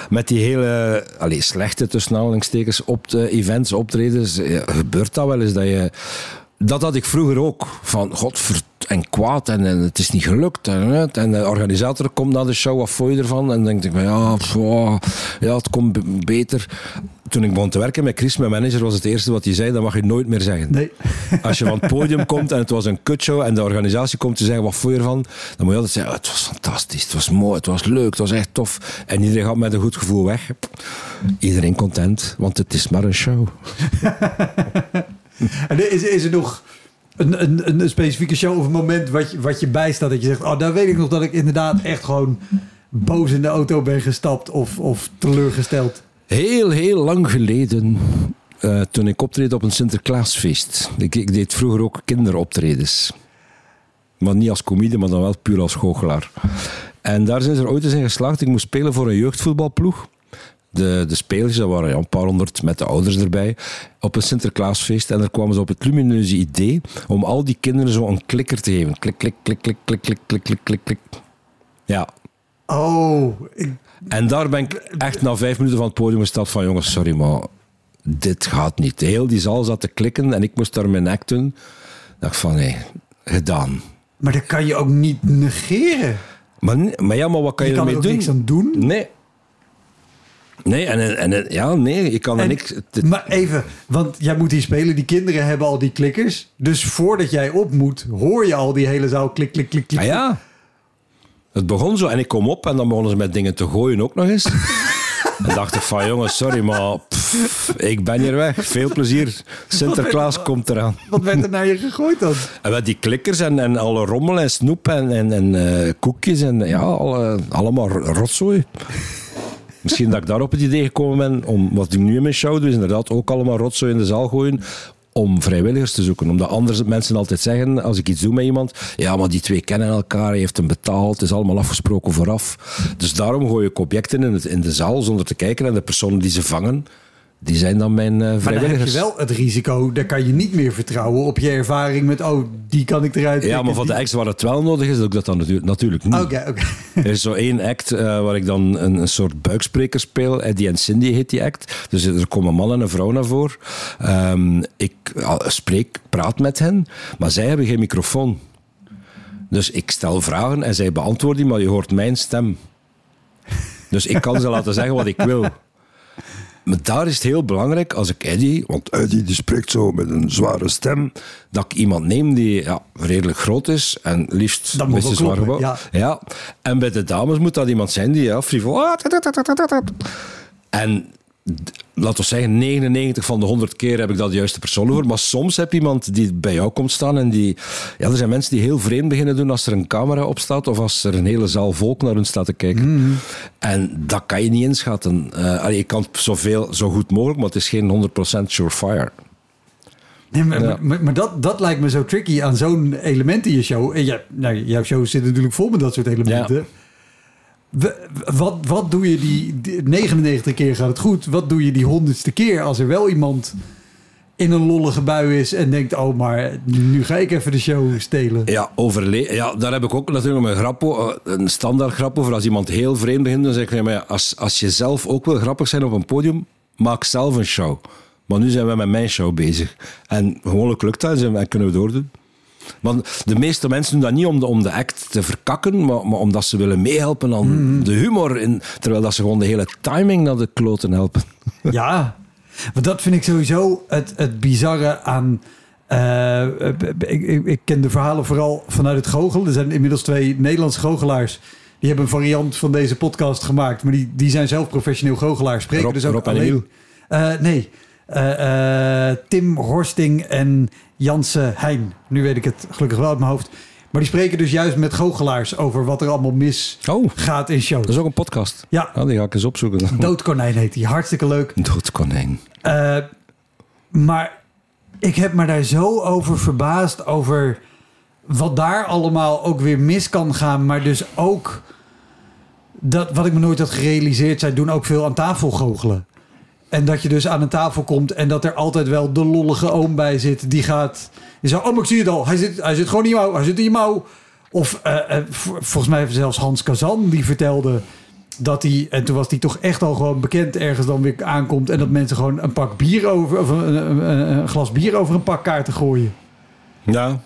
B: Met die hele slechte tussen op de events, optredens, ja, gebeurt dat wel eens dat je... Dat had ik vroeger ook. Van godver en kwaad en, en het is niet gelukt. En, en de organisator komt naar de show, wat vond je ervan? En dan denk ik van ja, pff, oh, ja, het komt beter. Toen ik begon te werken met Chris, mijn manager, was het eerste wat hij zei, dat mag je nooit meer zeggen.
A: Nee.
B: Als je van het podium komt en het was een kutshow en de organisatie komt te zeggen wat vond je ervan, dan moet je altijd zeggen, "Oh, het was fantastisch, het was mooi, het was leuk, het was echt tof. En iedereen gaat met een goed gevoel weg. Iedereen content, want het is maar een show.
A: En is, is er nog een, een, een specifieke show of een moment wat je, wat je bijstaat dat je zegt, oh, daar weet ik nog dat ik inderdaad echt gewoon boos in de auto ben gestapt of, of teleurgesteld?
B: Heel, heel lang geleden, eh, toen ik optreed op een Sinterklaasfeest. Ik, ik deed vroeger ook kinderoptredens. Maar niet als comedie, maar dan wel puur als goochelaar. En daar zijn ze er ooit eens in geslaagd. Ik moest spelen voor een jeugdvoetbalploeg. De, de spelers, dat waren ja, een paar honderd met de ouders erbij, op een Sinterklaasfeest. En daar kwamen ze op het lumineuze idee om al die kinderen zo een klikker te geven. Klik, klik, klik, klik, klik, klik, klik, klik, klik, klik. Ja,
A: Oh, ik,
B: en daar ben ik echt na vijf minuten van het podium gestapt van jongens, sorry, maar dit gaat niet. Heel die zaal zat te klikken en ik moest daar mijn act doen. Dacht van, nee, gedaan.
A: maar dat kan je ook niet negeren.
B: Maar, maar ja, maar wat kan je,
A: Je kan er
B: ermee
A: ook
B: doen?
A: niks aan doen.
B: Nee. Nee, en, en, ja, nee, ik kan er
A: En-
B: niks...
A: Maar even, want jij moet hier spelen. Die kinderen hebben al die klikkers. Dus voordat jij op moet, hoor je al die hele zaal klik, klik, klik, klik.
B: Ah ja. Het begon zo en ik kom op en dan begonnen ze met dingen te gooien ook nog eens. en dacht ik van jongens, sorry, maar pff, ik ben hier weg. Veel plezier. Sinterklaas komt eraan.
A: Wat werd er naar je gegooid dan?
B: En met die klikkers en, en alle rommel en snoep en, en, en eh, koekjes en ja, alle, allemaal rotzooi. Misschien dat ik daar op het idee gekomen ben om wat ik nu in mijn show doe, is inderdaad ook allemaal rotzooi in de zaal gooien. om vrijwilligers te zoeken. Omdat andere mensen altijd zeggen, als ik iets doe met iemand, ja, maar die twee kennen elkaar, hij heeft hem betaald, het is allemaal afgesproken vooraf. Dus daarom gooi ik objecten in, het, in de zaal zonder te kijken naar de personen die ze vangen. Die zijn dan mijn uh,
A: Maar dan heb
B: vrijwilligers.
A: je wel het risico, daar kan je niet meer vertrouwen op je ervaring met, oh, die kan ik eruit
B: Ja, maar voor de acts waar het wel nodig is, doe ik dat dan natuurlijk, natuurlijk niet.
A: Oké, oké.
B: Er is zo één act eh, waar ik dan een, een soort buikspreker speel. Eddie en Cindy heet die act. Dus er komen een man en een vrouw naar voren. Ehm, ik spreek, praat met hen, maar zij hebben geen microfoon. Dus ik stel vragen en zij beantwoorden die, maar je hoort mijn stem. Dus ik kan ze laten zeggen wat ik wil. Maar daar is het heel belangrijk als ik Eddie, want Eddie die spreekt zo met een zware stem, dat ik iemand neem die ja, redelijk groot is en liefst
A: Dat
B: best
A: wel
B: zwaar gebouwd. Ja. En bij de dames moet dat iemand zijn die ja, frivol. ah, En laten we zeggen, 99 van de 100 keer heb ik dat de juiste persoon over. Maar soms heb je iemand die bij jou komt staan en die. Ja, er zijn mensen die heel vreemd beginnen doen als er een camera op staat of als er een hele zaal volk naar hun staat te kijken. En dat kan je niet inschatten. Eh, allee, je kan zoveel, zo goed mogelijk, maar het is geen 100% surefire.
A: Nee, maar,
B: Ja.
A: maar, maar dat, dat lijkt me zo tricky aan zo'n element in je show. En ja, nou, jouw show zit natuurlijk vol met dat soort elementen.
B: Ja.
A: Wat, wat doe je die, die 99 keer gaat het goed? Wat doe je die honderdste keer als er wel iemand in een lollige bui is en denkt: Oh, maar nu ga ik even de show stelen.
B: Ja, overle ja, daar heb ik ook natuurlijk een grap, een standaard grap over. Als iemand heel vreemd begint, dan zeg ik, ja, maar als, als je zelf ook wil grappig zijn op een podium, maak zelf een show. Maar nu zijn we met mijn show bezig. En gewoonlijk lukt dat en kunnen we doordoen. Want de meeste mensen doen dat niet om de, om de act te verkakken, maar, maar omdat ze willen meehelpen aan de humor. In, terwijl dat ze gewoon de hele timing naar de kloten helpen.
A: Ja, want dat vind ik sowieso het, het bizarre aan. eh, ik, ik, ik ken de verhalen vooral vanuit het goochelen. Er zijn inmiddels twee Nederlandse goochelaars. Die hebben een variant van deze podcast gemaakt. Maar die, die zijn zelf professioneel goochelaars. Spreken
B: Rob-
A: dus ook
B: Rob en
A: alleen... Eh, nee. Eh, eh, Tim Horsting en Janse Heijn. Nu weet ik het gelukkig wel uit mijn hoofd. Maar die spreken dus juist met goochelaars over wat er allemaal misgaat
B: Oh,
A: in shows.
B: dat is ook een podcast.
A: Ja,
B: Ja, die ga ik eens opzoeken.
A: Doodkonijn heet die. Hartstikke leuk.
B: Doodkonijn.
A: Eh, maar ik heb me daar zo over verbaasd over wat daar allemaal ook weer mis kan gaan. Maar dus ook dat wat ik me nooit had gerealiseerd. Zij doen ook veel aan tafel goochelen. En dat je dus aan een tafel komt en dat er altijd wel de lollige oom bij zit. Die gaat. Die zo, oh, maar ik zie het al. Hij zit, hij zit gewoon in je mouw. Hij zit in je mouw. Of eh, eh, volgens mij zelfs Hans Kazan die vertelde dat hij, en toen was hij toch echt al gewoon bekend ergens dan weer aankomt. En dat mensen gewoon een pak bier over, of een, een, een- een glas bier over een pak kaarten gooien.
B: Ja,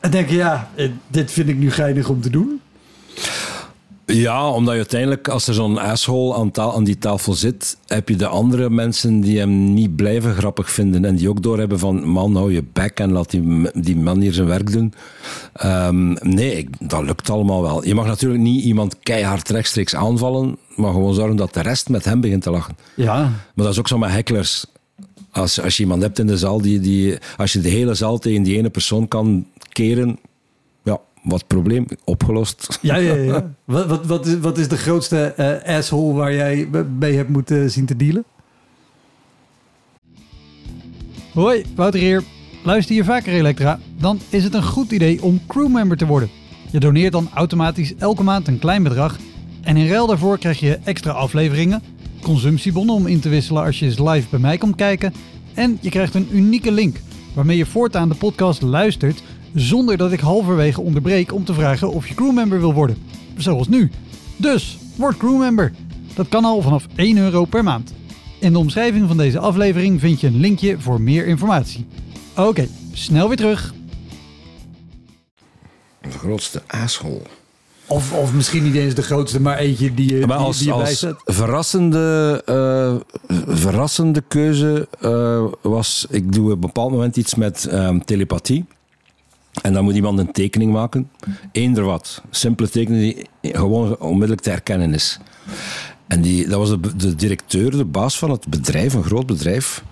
A: En denk je, ja, eh, dit vind ik nu geinig om te doen.
B: Ja, omdat je uiteindelijk, als er zo'n asshole aan, ta- aan die tafel zit, heb je de andere mensen die hem niet blijven grappig vinden en die ook doorhebben van, man, hou je bek en laat die, die man hier zijn werk doen. Ehm, nee, ik- dat lukt allemaal wel. Je mag natuurlijk niet iemand keihard rechtstreeks aanvallen, maar gewoon zorgen dat de rest met hem begint te lachen.
A: Ja.
B: Maar dat is ook zo met hecklers. Als, als je iemand hebt in de zaal, die, die, als je de hele zaal tegen die ene persoon kan keren, wat probleem, opgelost.
A: Ja, ja, ja. wat, wat, wat, is, wat is de grootste eh, asshole waar jij mee hebt moeten zien te dealen? Hoi, Wouter hier. Luister je vaker Elektra? Dan is het een goed idee om crewmember te worden. Je doneert dan automatisch elke maand een klein bedrag. En in ruil daarvoor krijg je extra afleveringen, consumptiebonnen om in te wisselen als je eens live bij mij komt kijken. En je krijgt een unieke link waarmee je voortaan de podcast luistert zonder dat ik halverwege onderbreek om te vragen of je crewmember wil worden. Zoals nu. Dus, word crewmember. Dat kan al vanaf 1 euro per maand. In de omschrijving van deze aflevering vind je een linkje voor meer informatie. Oké, snel weer terug.
B: De grootste asshole.
A: Of, of misschien niet eens de grootste, maar eentje die je,
B: Maar
A: die,
B: als,
A: die je
B: als verrassende, eh, verrassende keuze eh, was... Ik doe op een bepaald moment iets met ehm, telepathie. En dan moet iemand een tekening maken. Eender wat. Simpele tekening die gewoon onmiddellijk te herkennen is. En die, dat was de, directeur, de baas van het bedrijf, een groot bedrijf.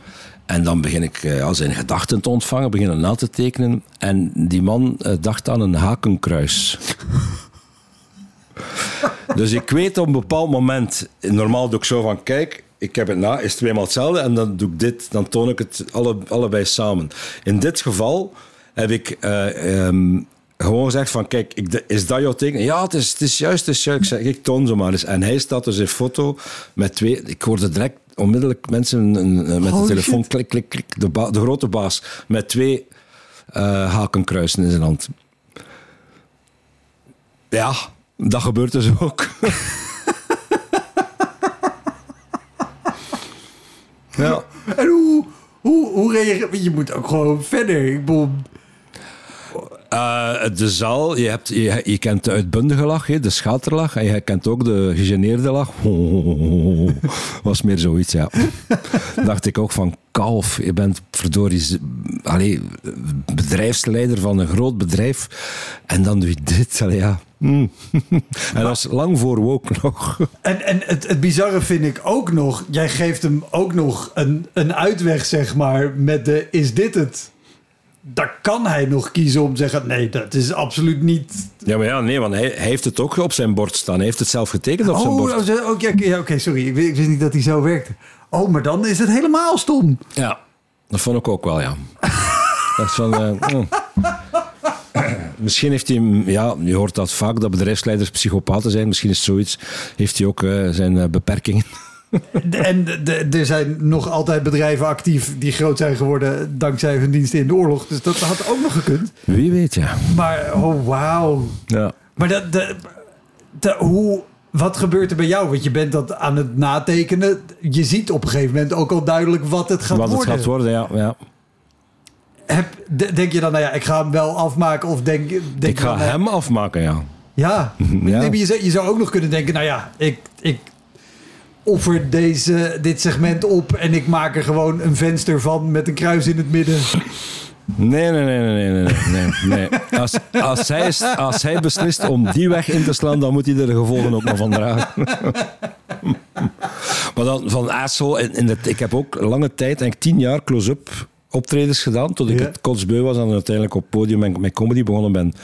B: En dan begin ik eh, al zijn gedachten te ontvangen, beginnen na te tekenen. En die man eh, dacht aan een hakenkruis. Dus ik weet op een bepaald moment, normaal doe ik zo van, kijk, ik heb het na, is tweemaal hetzelfde en dan doe ik dit, dan toon ik het alle, allebei samen. In dit geval heb ik eh, ehm, gewoon gezegd van, kijk, ik, is dat jouw teken? Ja, het is, het is juist, het is juist. Ik zeg, ik toon ze maar eens. En hij staat dus in foto met twee, ik hoorde direct onmiddellijk mensen met de telefoon, klik, klik, klik, de, de grote baas, met twee uh, hakenkruisen in zijn hand. Ja, dat gebeurt dus ook.
A: ja. En hoe, hoe, hoe reageer je? moet ook gewoon verder. Ik bedoel...
B: Uh, de zaal, je, hebt, je, je kent de uitbundige lach, de schaterlach, en je kent ook de gegeneerde lach. Was meer zoiets, ja. Dacht ik ook van, kalf, je bent verdorie allee, bedrijfsleider van een groot bedrijf en dan doe je dit. Allee, ja. Mm. en dat is lang voor woke nog.
A: En, en het, het bizarre vind ik ook nog, jij geeft hem ook nog een, een uitweg, zeg maar, met de is dit het? Daar kan hij nog kiezen om te zeggen: nee, dat is absoluut niet.
B: Ja, maar ja, nee, want hij, heeft het ook op zijn bord staan. Hij heeft het zelf getekend op zijn bord.
A: Oh, oké, okay, sorry. Ik, ik wist niet dat hij zo werkte. Oh, maar dan is het helemaal stom.
B: Ja, dat vond ik ook wel, ja. dat van. Uh, Misschien heeft hij, ja, je hoort dat vaak, dat bedrijfsleiders psychopaten zijn. Misschien is zoiets, heeft hij ook uh, zijn uh, beperkingen.
A: En er zijn nog altijd bedrijven actief die groot zijn geworden dankzij hun diensten in de oorlog. Dus dat had ook nog gekund.
B: Wie weet, ja.
A: Maar, oh wauw.
B: Ja.
A: Maar dat, de, de, hoe, wat gebeurt er bij jou? Want je bent dat aan het natekenen. Je ziet op een gegeven moment ook al duidelijk wat het gaat worden.
B: Wat het gaat worden, ja. ja.
A: Heb, denk je dan, nou ja, ik ga hem wel afmaken? Of denk, denk
B: ik ga hem afmaken, ja.
A: Ja, ja. Je, zou, je zou ook nog kunnen denken, nou ja, ik, ik offer deze, dit segment op en ik maak er gewoon een venster van met een kruis in het midden.
B: Nee, nee, nee, nee, nee, nee, nee. Als, als, hij, als hij beslist om die weg in te slaan, dan moet hij er de gevolgen ook nog van dragen. maar dan van asshole, in, in het, ik heb ook lange tijd, denk tien jaar close-up optredens gedaan, tot ik het kotsbeu was en uiteindelijk op podium en met comedy begonnen ben.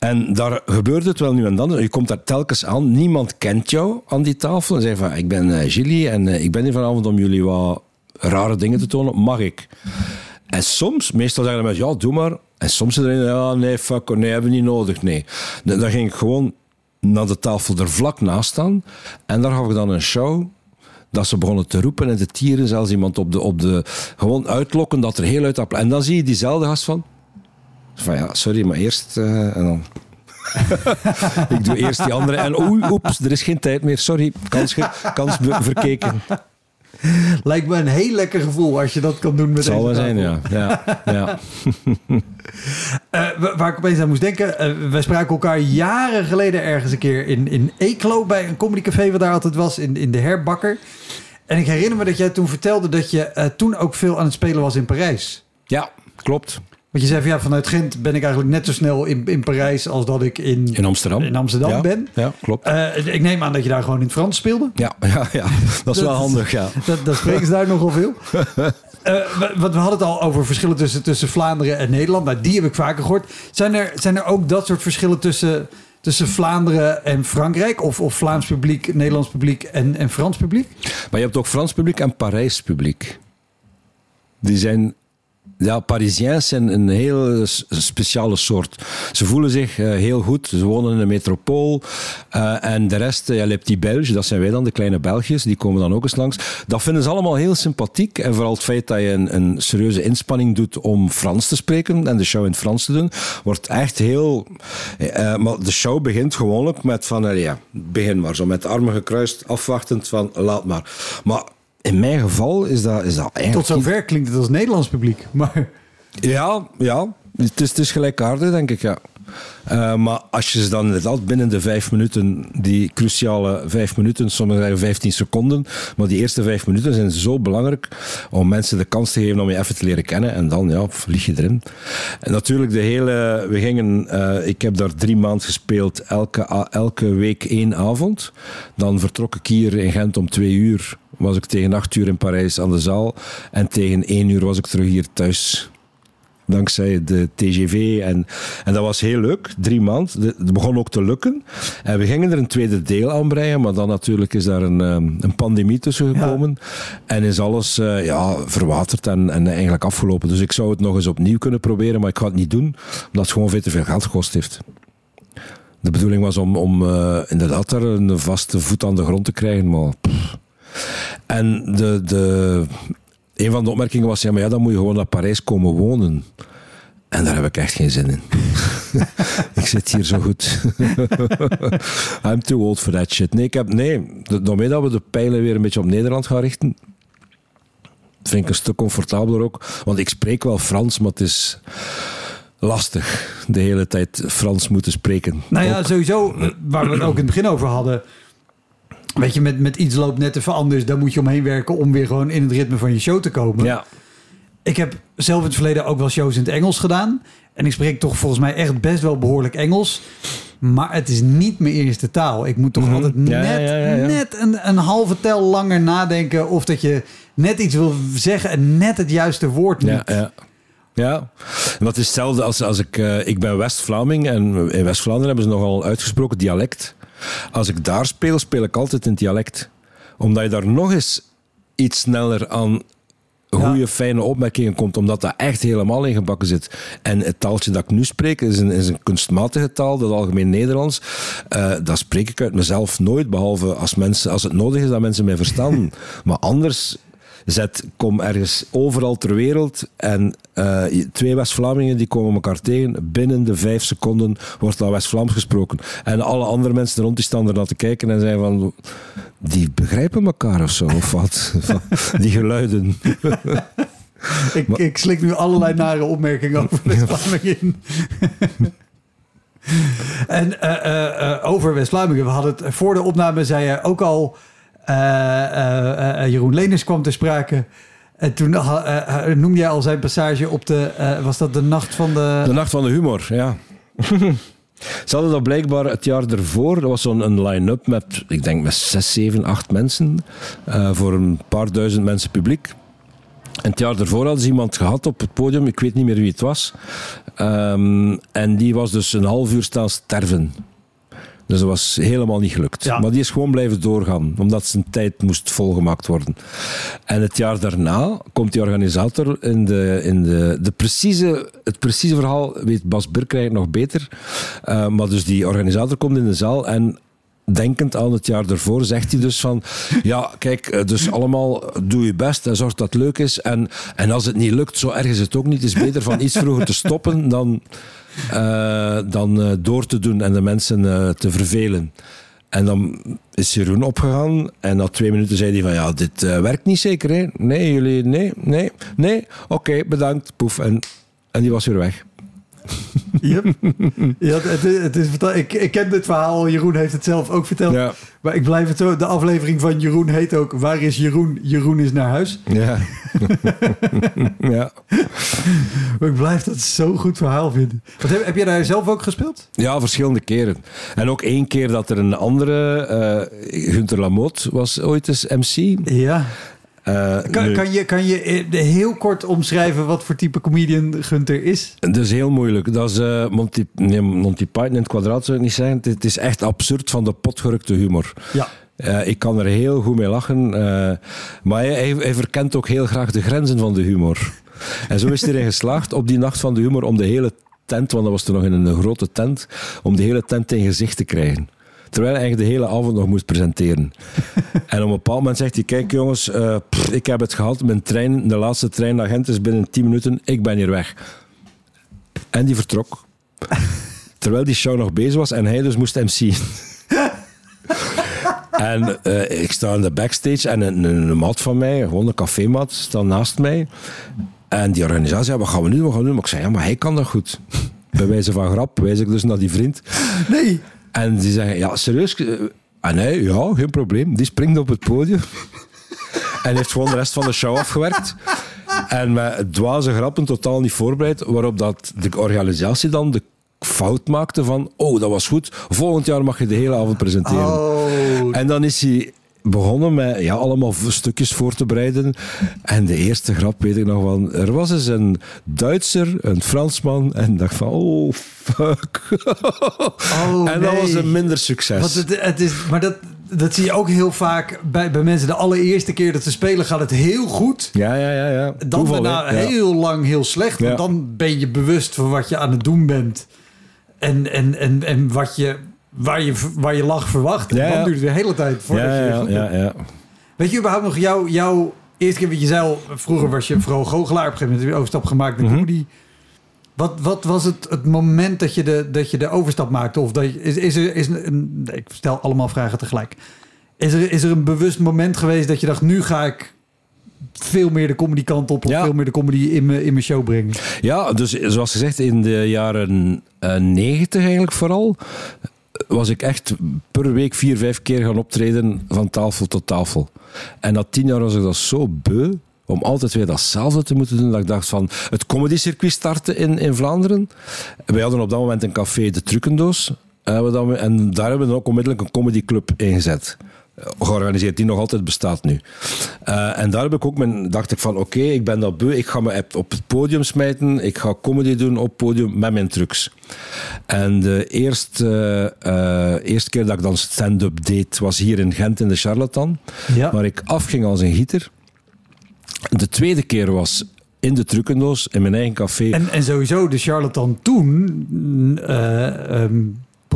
B: En daar gebeurt het wel nu en dan. Je komt daar telkens aan. Niemand kent jou aan die tafel. En zegt van, ik ben uh, en uh, ik ben hier vanavond om jullie wat rare dingen te tonen. Mag ik? En soms, meestal zeggen mensen, ja, doe maar. En soms ze, ja, nee, fuck, nee, hebben we niet nodig, nee. Dan ging ik gewoon naar de tafel er vlak naast staan. En daar gaf ik dan een show dat ze begonnen te roepen en te tieren. Zelfs iemand op de, op de gewoon uitlokken dat er heel uit... En dan zie je diezelfde gast van... Van ja, sorry, maar eerst... Uh, en dan... ik doe eerst die andere. En oei, oeps, er is geen tijd meer. Sorry, kans, kans verkeken.
A: Lijkt me een heel lekker gevoel als je dat kan doen met
B: Het zal wel zijn, ja. ja, ja.
A: uh, waar ik opeens aan moest denken. Uh, wij spraken elkaar jaren geleden ergens een keer in, in Eeklo... bij een comedycafé wat daar altijd was, in, in de Herbakker. En ik herinner me dat jij toen vertelde... dat je uh, toen ook veel aan het spelen was in Parijs.
B: Ja, klopt.
A: Want je zei van ja, vanuit Gent ben ik eigenlijk net zo snel in, in Parijs als dat ik in,
B: in Amsterdam,
A: in Amsterdam ben.
B: Ja, klopt.
A: Uh, ik neem aan dat je daar gewoon in het Frans speelde.
B: Ja, ja, ja. dat is wel handig. Ja.
A: Dat, dat spreken ze daar nogal veel. Uh, want we hadden het al over verschillen tussen, tussen Vlaanderen en Nederland. Nou, die heb ik vaker gehoord. Zijn er, zijn er ook dat soort verschillen tussen, tussen Vlaanderen en Frankrijk? Of, of Vlaams publiek, Nederlands publiek en, en Frans publiek?
B: Maar je hebt ook Frans publiek en Parijs publiek. Die zijn ja, Parisiens zijn een heel speciale soort. Ze voelen zich uh, heel goed. Ze wonen in een metropool. Uh, en de rest, uh, ja, die Belgen, dat zijn wij dan, de kleine Belgiërs, die komen dan ook eens langs. Dat vinden ze allemaal heel sympathiek. En vooral het feit dat je een, een serieuze inspanning doet om Frans te spreken en de show in Frans te doen, wordt echt heel... maar de show begint gewoonlijk met van, ja, begin maar zo, met de armen gekruist, afwachtend van, laat maar. Maar in mijn geval is dat, is dat eigenlijk...
A: Tot zover klinkt het als Nederlands publiek, maar...
B: Ja, ja. Het is, het is gelijkaardig, denk ik, ja. Uh, maar als je ze dan inderdaad binnen de vijf minuten, die cruciale vijf minuten, sommigen zeggen vijftien seconden, maar die eerste vijf minuten zijn zo belangrijk om mensen de kans te geven om je even te leren kennen en dan ja, vlieg je erin. En natuurlijk de hele, we gingen, uh, ik heb daar drie maanden gespeeld, elke, elke week één avond. Dan vertrok ik hier in Gent om twee uur was ik tegen acht uur in Parijs aan de zaal. En tegen één uur was ik terug hier thuis dankzij de TGV. En, en dat was heel leuk, drie maanden. Het begon ook te lukken. En we gingen er een tweede deel aan breien, maar dan natuurlijk is daar een, ehm, een pandemie tussen gekomen. En is alles uh, ja, verwaterd en, en eigenlijk afgelopen. Dus ik zou het nog eens opnieuw kunnen proberen, maar ik ga het niet doen, omdat het gewoon veel te veel geld gekost heeft. De bedoeling was om, om uh, inderdaad daar een vaste voet aan de grond te krijgen, maar... Pff. En de, de, een van de opmerkingen was, ja, maar ja, dan moet je gewoon naar Parijs komen wonen. En daar heb ik echt geen zin in. ik zit hier zo goed. I'm too old for that shit. Nee, ik heb, nee, daarmee dat we de pijlen weer een beetje op Nederland gaan richten, vind ik een stuk comfortabeler ook. Want ik spreek wel Frans, maar het is lastig de hele tijd Frans moeten spreken.
A: Nou ja, sowieso, waar we het ook in het begin over hadden. Weet je, met, met iets loopt net even anders. Daar moet je omheen werken om weer gewoon in het ritme van je show te komen.
B: Ja.
A: Ik heb zelf in het verleden ook wel shows in het Engels gedaan. En ik spreek toch volgens mij echt best wel behoorlijk Engels. Maar het is niet mijn eerste taal. Ik moet toch
B: Mhm.
A: altijd
B: Ja,
A: net,
B: ja, ja, ja.
A: net een, een halve tel langer nadenken. Of dat je net iets wil zeggen en net het juiste woord.
B: Ja, ja. Ja, en dat is hetzelfde als, als ik... eh, ik ben West-Vlaming en in West-Vlaanderen hebben ze nogal uitgesproken dialect. Als ik daar speel, speel ik altijd in dialect. Omdat je daar nog eens iets sneller aan goede,
A: Ja.
B: fijne opmerkingen komt, omdat dat echt helemaal ingebakken zit. En het taaltje dat ik nu spreek is een, is een kunstmatige taal, dat algemeen Nederlands. Eh, dat spreek ik uit mezelf nooit, behalve als, mensen, als het nodig is dat mensen mij verstaan. maar anders zet, kom ergens overal ter wereld en eh, twee West-Vlamingen die komen elkaar tegen. Binnen de vijf seconden wordt dat West-Vlaams gesproken. En alle andere mensen rond die staan er naar te kijken en zijn van... Die begrijpen elkaar of zo, of wat? Die geluiden.
A: Ik, ik slik nu allerlei nare opmerkingen over West-Vlamingen in. en eh, eh, over West-Vlamingen, we hadden het voor de opname, zei je ook al, Jeroen Leners kwam ter sprake. En toen eh, eh, noemde jij al zijn passage op de, eh, was dat de nacht van de...
B: De Nacht van de Humor, ja. Ze hadden dat blijkbaar het jaar ervoor. Dat was zo'n line-up met, ik denk, met zes, zeven, acht mensen. eh, voor een paar duizend mensen publiek. En het jaar daarvoor hadden ze iemand gehad op het podium. Ik weet niet meer wie het was. Ehm, en die was dus een half uur staan sterven. Dus dat was helemaal niet gelukt.
A: Ja.
B: Maar die is gewoon blijven doorgaan, omdat zijn tijd moest volgemaakt worden. En het jaar daarna komt die organisator in de, in de, de precieze, het precieze verhaal, weet Bas eigenlijk nog beter. Eh, maar dus die organisator komt in de zaal en denkend aan het jaar ervoor, zegt hij dus van, ja, kijk, eh, dus allemaal doe je best en zorg dat het leuk is. En, en als het niet lukt, zo erg is het ook niet. Het is beter van iets vroeger te stoppen dan, eh, dan eh, door te doen en de mensen eh, te vervelen. En dan is Jeroen opgegaan en na twee minuten zei hij van, ja, dit eh, werkt niet zeker, hè? Nee, jullie, nee, nee, nee, oké, bedankt, poef. En, en die was weer weg.
A: Yep. ja, het, is- het is, vertel- ik, ik ken dit verhaal, Jeroen heeft het zelf ook verteld.
B: Ja.
A: Maar ik blijf het zo, de aflevering van Jeroen heet ook, waar is Jeroen? Jeroen is naar huis.
B: Ja. ja.
A: Maar ik blijf dat zo'n goed verhaal vinden. Wat, heb, heb jij daar zelf ook gespeeld?
B: Ja, verschillende keren. En ook één keer dat er een andere, eh Gunther Lamotte was ooit eens MC.
A: Ja.
B: Eh,
A: Kan,
B: nu-
A: kan, je, kan je eh, heel kort omschrijven wat voor type comedian Gunther is?
B: Dat is heel moeilijk. Dat is eh, Monty, nee, Monty Python in het kwadraat zou ik niet zeggen. Het, is echt absurd van de potgerukte humor.
A: Ja.
B: Ik kan er heel goed mee lachen. maar hij, hij, hij verkent ook heel graag de grenzen van de humor. En zo is hij erin geslaagd op die nacht van de humor om de hele tent, want dat was toen nog in een grote tent, om de hele tent in gezicht te krijgen. Terwijl hij eigenlijk de hele avond nog moest presenteren. en op een bepaald moment zegt hij, kijk jongens, eh, pff, ik heb het gehad. Mijn trein, de laatste trein naar Gent is binnen 10 minuten. Ik ben hier weg. En die vertrok. Terwijl die show nog bezig was en hij dus moest MC. en eh, ik sta in de backstage en een, een, een maat van mij, gewoon een cafémaat, staat naast mij. En die organisatie zei, wat gaan we nu doen? Wat gaan we doen? Maar ik zei, ja, maar hij kan dat goed. Bij wijze van grap wijs ik dus naar die vriend.
A: Nee.
B: En die zeggen, ja, serieus? Eh, En hij, ja, geen probleem. Die springt op het podium. en heeft gewoon de rest van de show afgewerkt. En met dwaze grappen totaal niet voorbereid. Waarop dat de organisatie dan de fout maakte van... Oh, dat was goed. Volgend jaar mag je de hele avond presenteren.
A: Oh.
B: En dan is hij begonnen met ja, allemaal stukjes voor te bereiden. En de eerste grap weet ik nog wel. Er was eens een Duitser, een Fransman. En dacht van, oh fuck.
A: Oh,
B: en dat
A: nee.
B: was een minder succes.
A: Want het, het is, maar dat, dat zie je ook heel vaak bij, bij mensen. De allereerste keer dat ze spelen gaat het heel goed.
B: Ja, ja, ja. ja.
A: Dan
B: Toeval,
A: daarna?
B: Ja.
A: heel lang heel slecht. Want
B: Ja.
A: dan ben je bewust van wat je aan het doen bent. En, en, en, en wat je, waar, je, waar je lach verwacht. En dan duurt het de hele tijd voordat
B: Ja,
A: je
B: ja,
A: goed
B: ja.
A: Weet je überhaupt nog jouw, jouw eerste keer wat je zei al, vroeger was je vooral goochelaar. Op een gegeven moment heb je de overstap gemaakt naar
B: Mhm.
A: comedy. Wat, wat was het, het moment dat je, de, dat je de overstap maakte? Of dat je, is, is er is een, ik stel allemaal vragen tegelijk. Is er, is er een bewust moment geweest dat je dacht, nu ga ik veel meer de comedy kant op of
B: Ja.
A: veel meer de comedy in mijn, in mijn show brengen?
B: Ja, dus zoals gezegd, in de jaren eh, negentig eigenlijk vooral, was ik echt per week vier, vijf keer gaan optreden van tafel tot tafel. En na tien jaar was ik dat zo beu om altijd weer datzelfde te moeten doen, dat ik dacht van het comedycircuit starten in, in Vlaanderen. Wij hadden op dat moment een café, De eh, wat dat we- En daar hebben we dan ook onmiddellijk een comedyclub ingezet. Eh, Georganiseerd, die nog altijd bestaat nu. Eh, en daar heb ik ook mijn, dacht ik van oké, ik ben dat beu, ik ga me op- op het podium smijten, ik ga comedy doen op het podium met mijn trucs. En de eerste, eh, eerste keer dat ik dan stand-up deed, was hier in Gent in de Charlatan,
A: Ja.
B: waar ik afging als een gieter. De tweede keer was in de trucendoos, in mijn eigen café.
A: En, en sowieso, de charlatan toen eh, ehm,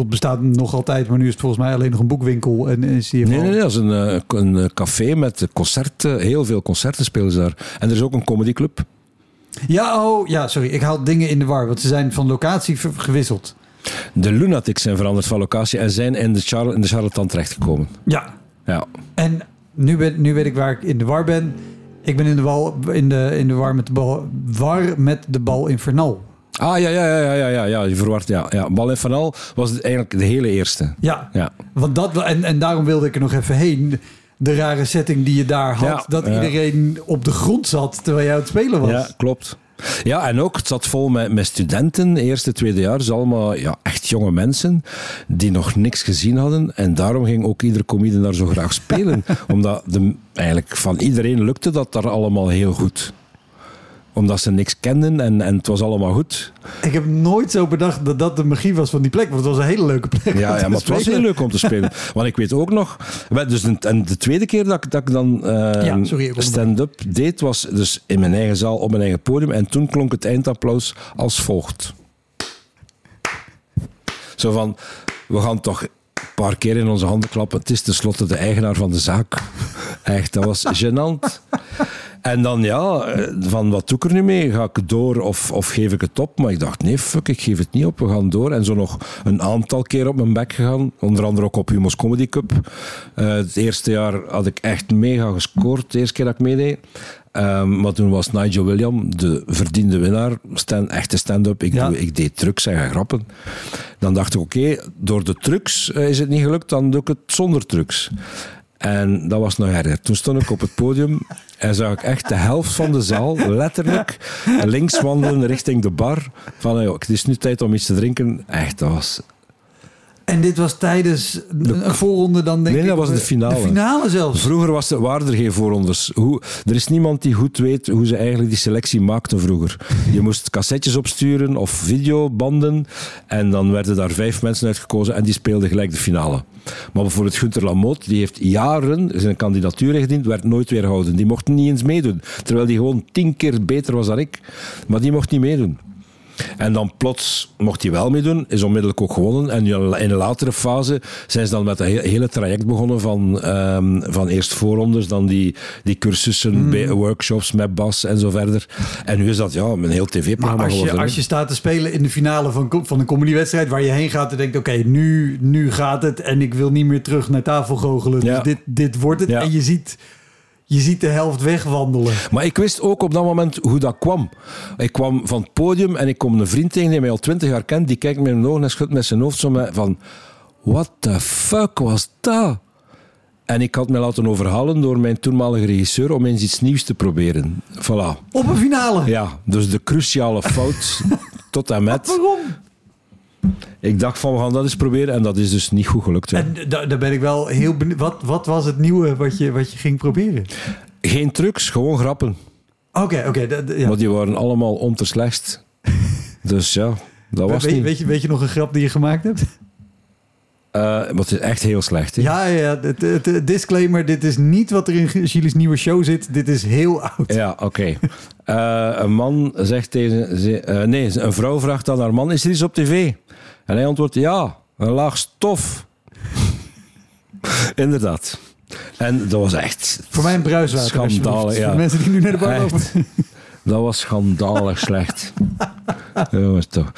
A: het bestaat nog altijd, maar nu is het volgens mij alleen nog een boekwinkel. En die
B: Nee, nee, nee, dat is een, eh, een eh, café met concerten. Heel veel concerten spelen ze daar. En er is ook een comedyclub.
A: Ja, oh, ja, sorry. Ik haal dingen in de war, want ze zijn van locatie gewisseld.
B: De Lunatics zijn veranderd van locatie en zijn in de, Char in de Charlatan terechtgekomen.
A: Ja.
B: Ja.
A: En nu, ben, nu weet ik waar ik in de war ben. Ik ben in de, bal, in de, in de war, met de bal, war met de bal infernal.
B: Ah, ja, ja, ja, ja, ja, ja, je verward, ja. ja. Bal en Vanal was het eigenlijk de hele eerste.
A: Ja,
B: Ja.
A: want dat, en, en daarom wilde ik er nog even heen. De rare setting die je daar had.
B: Ja,
A: dat
B: ja.
A: iedereen op de grond zat terwijl jij aan het spelen was.
B: Ja, klopt. Ja, en ook, het zat vol met, met studenten, eerste, tweede jaar. Dus allemaal ja, echt jonge mensen die nog niks gezien hadden. En daarom ging ook iedere comedian daar zo graag spelen. Omdat de, eigenlijk van iedereen lukte dat daar allemaal heel goed. Omdat ze niks kenden en, en het was allemaal goed.
A: Ik heb nooit zo bedacht dat dat de magie was van die plek. Want het was een hele leuke plek.
B: Ja, ja maar het was heel leuk om te spelen. Want ik weet ook nog... Dus de, en de tweede keer dat, ik- dat ik dan eh,
A: Ja, onderbrak.
B: stand-up deed, was dus in mijn eigen zaal, op mijn eigen podium. En toen klonk het eindapplaus als volgt. Zo van, we gaan toch een paar keer in onze handen klappen. Het is tenslotte de eigenaar van de zaak. Echt, dat was gênant. En dan ja, van wat doe ik er nu mee? Ga ik door of, of geef ik het op? Maar ik dacht, nee, fuck, ik geef het niet op. We gaan door. En zo nog een aantal keer op mijn bek gegaan. Onder andere ook op Humo's Comedy Cup. Eh, het eerste jaar had ik echt mega gescoord. De eerste keer dat ik meedeed. Ehm, maar toen was Nigel William de verdiende winnaar. Stand, echte stand-up. Ik,
A: Ja.
B: doe- ik deed trucs en grappen. Dan dacht ik, oké, door de trucs eh, is het niet gelukt. Dan doe ik het zonder trucs. En dat was nog erger. Toen stond ik op het podium en zag ik echt de helft van de zaal letterlijk links wandelen richting de bar. Van, het is nu tijd om iets te drinken. Echt, dat was...
A: En dit was tijdens een een voorronde dan denk
B: Nee,
A: ik.
B: dat was de finale.
A: De finale zelfs.
B: Vroeger was er, waren er geen voorrondes. Hoe, er is niemand die goed weet hoe ze eigenlijk die selectie maakten vroeger. Je moest cassettes opsturen of videobanden. En dan werden daar vijf mensen uitgekozen en die speelden gelijk de finale. Maar bijvoorbeeld Gunther Lamotte, die heeft jaren zijn kandidatuur ingediend, werd nooit weer gehouden. Die mocht niet eens meedoen. Terwijl die gewoon tien keer beter was dan ik. Maar die mocht niet meedoen. En dan plots mocht hij wel meedoen, is onmiddellijk ook gewonnen. En in een latere fase zijn ze dan met een he- hele traject begonnen van, ehm, van eerst voorrondes, dan die, die cursussen, bij- workshops met Bas en zo verder. En nu is dat ja, een heel tv-programma
A: als je, als je staat te spelen in de finale van, van een comedywedstrijd waar je heen gaat en denkt, oké, nu, nu gaat het en ik wil niet meer terug naar tafel goochelen.
B: Ja.
A: Dus dit, dit wordt het.
B: Ja.
A: En je ziet, je ziet de helft wegwandelen.
B: Maar ik wist ook op dat moment hoe dat kwam. Ik kwam van het podium en ik kom een vriend tegen die mij al twintig jaar kent. Die kijkt me in mijn ogen en schudt met zijn hoofd zo met van... What the fuck was dat? En ik had mij laten overhalen door mijn toenmalige regisseur om eens iets nieuws te proberen. Voilà.
A: Op een finale.
B: Ja, dus de cruciale fout tot en met...
A: Waarom?
B: Ik dacht van, we gaan dat eens proberen. En dat is dus niet goed gelukt. hè.
A: En da- daar ben ik wel heel benieuwd. Wat, wat was het nieuwe wat je, wat je ging proberen?
B: Geen trucs, gewoon grappen.
A: Oké, oké. da- da- ja.
B: Maar die waren allemaal om te slecht. dus ja, dat was
A: weet,
B: niet.
A: weet, je, weet je nog een grap die je gemaakt hebt?
B: Eh, maar het is echt heel slecht. hè.
A: Ja, ja. Het, het- het disclaimer. Dit is niet wat er in Gilles nieuwe show zit. Dit is heel oud.
B: Ja, oké. Eh, een man zegt tegen... ze- eh, nee, een vrouw vraagt aan haar man, is er iets op tv? En hij antwoordt, ja, een laag stof. Inderdaad. En dat was echt...
A: Voor mij een bruiswater.
B: Schandalig, ja.
A: Voor mensen die nu naar de bar lopen.
B: Dat was schandalig slecht. Jongens, toch.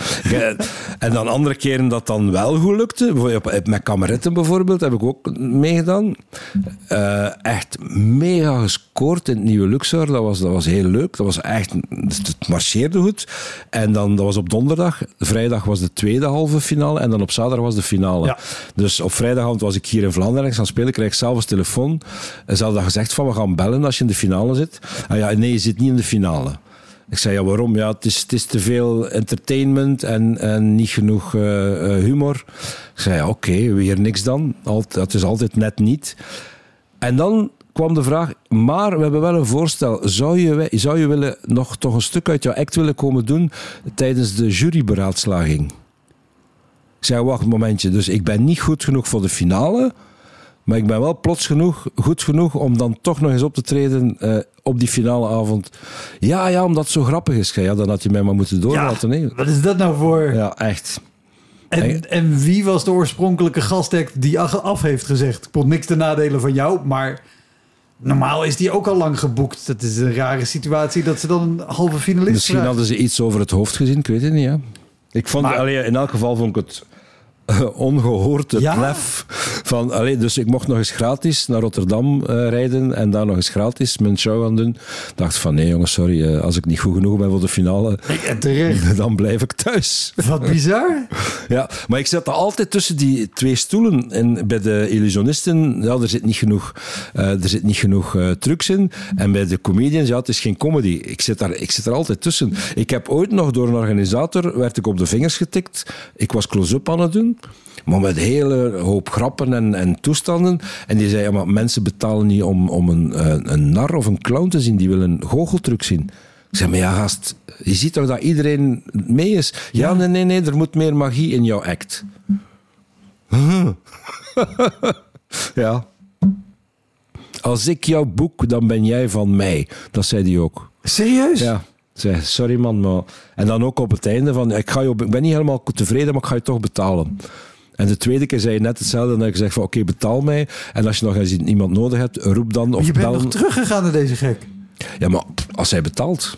B: En dan andere keren dat dan wel goed lukte. Met kameretten bijvoorbeeld heb ik ook meegedaan. Eh, echt mega gescoord in het nieuwe Luxor. Dat was, dat was heel leuk. Dat was echt, het marcheerde goed. En dan, dat was op donderdag. Vrijdag was de tweede halve finale. En dan op zaterdag was de finale.
A: Ja.
B: Dus op vrijdagavond was ik hier in Vlaanderen. Ik gaan spelen. Ik kreeg zelf een telefoon. En ze hadden gezegd van, we gaan bellen als je in de finale zit. Ah ja, nee, je zit niet in de finale. Ik zei, ja, waarom? Ja, het is, het is te veel entertainment en, en niet genoeg eh, eh, humor. Ik zei, ja, oké, weer niks dan. Alt, het is altijd net niet. En dan kwam de vraag, maar we hebben wel een voorstel. Zou je, zou je willen nog toch een stuk uit jouw act willen komen doen tijdens de juryberaadslaging? Ik zei, wacht een momentje. Dus ik ben niet goed genoeg voor de finale... Maar ik ben wel plots genoeg, goed genoeg om dan toch nog eens op te treden eh, op die finale avond. Ja, ja, omdat het zo grappig is. Ja, dan had je mij maar moeten doorlaten.
A: Wat is dat nou voor...
B: Ja, echt.
A: En, en wie was de oorspronkelijke gastact die af heeft gezegd? Ik vond niks te nadelen van jou, maar normaal is die ook al lang geboekt. Dat is een rare situatie dat ze dan een halve finalist
B: Misschien hadden ze iets over het hoofd gezien, ik weet het niet. Ja. Ik vond,
A: Maar-
B: allee, in elk geval vond ik het ongehoord, het
A: Ja?
B: lef. Van, allee, dus ik mocht nog eens gratis naar Rotterdam eh, rijden en daar nog eens gratis mijn show gaan doen. Dacht van, nee jongens, sorry, eh, als ik niet goed genoeg ben voor de finale,
A: Nee,
B: dan blijf ik thuis.
A: Wat bizar.
B: Ja, maar ik zat altijd tussen die twee stoelen. En bij de illusionisten, ja, er zit niet genoeg, eh, er zit niet genoeg trucs in. En bij de comedians, ja, het is geen comedy. Ik zit, daar, ik zit er altijd tussen. Ik heb ooit nog door een organisator, werd ik op de vingers getikt. Ik was close-up aan het doen. Maar met een hele hoop grappen en, en toestanden. En die zei, ja, maar mensen betalen niet om, om een, eh, een nar of een clown te zien. Die willen een goocheltruc zien. Ik zei, maar ja, gast, je ziet toch dat iedereen mee is? Ja, nee, nee, nee, er moet meer magie in jouw act. ja. Als ik jou boek, dan ben jij van mij. Dat zei hij ook.
A: Serieus?
B: Ja. Zei, sorry man, maar... En dan ook op het einde van, ik, ga je, ik ben niet helemaal tevreden, maar ik ga je toch betalen. En de tweede keer zei je net hetzelfde. En dan heb ik gezegd van, oké, betaal mij. En als je nog eens iemand nodig hebt, roep dan. Of
A: je bent nog teruggegaan naar deze gek.
B: Ja, maar als hij betaalt.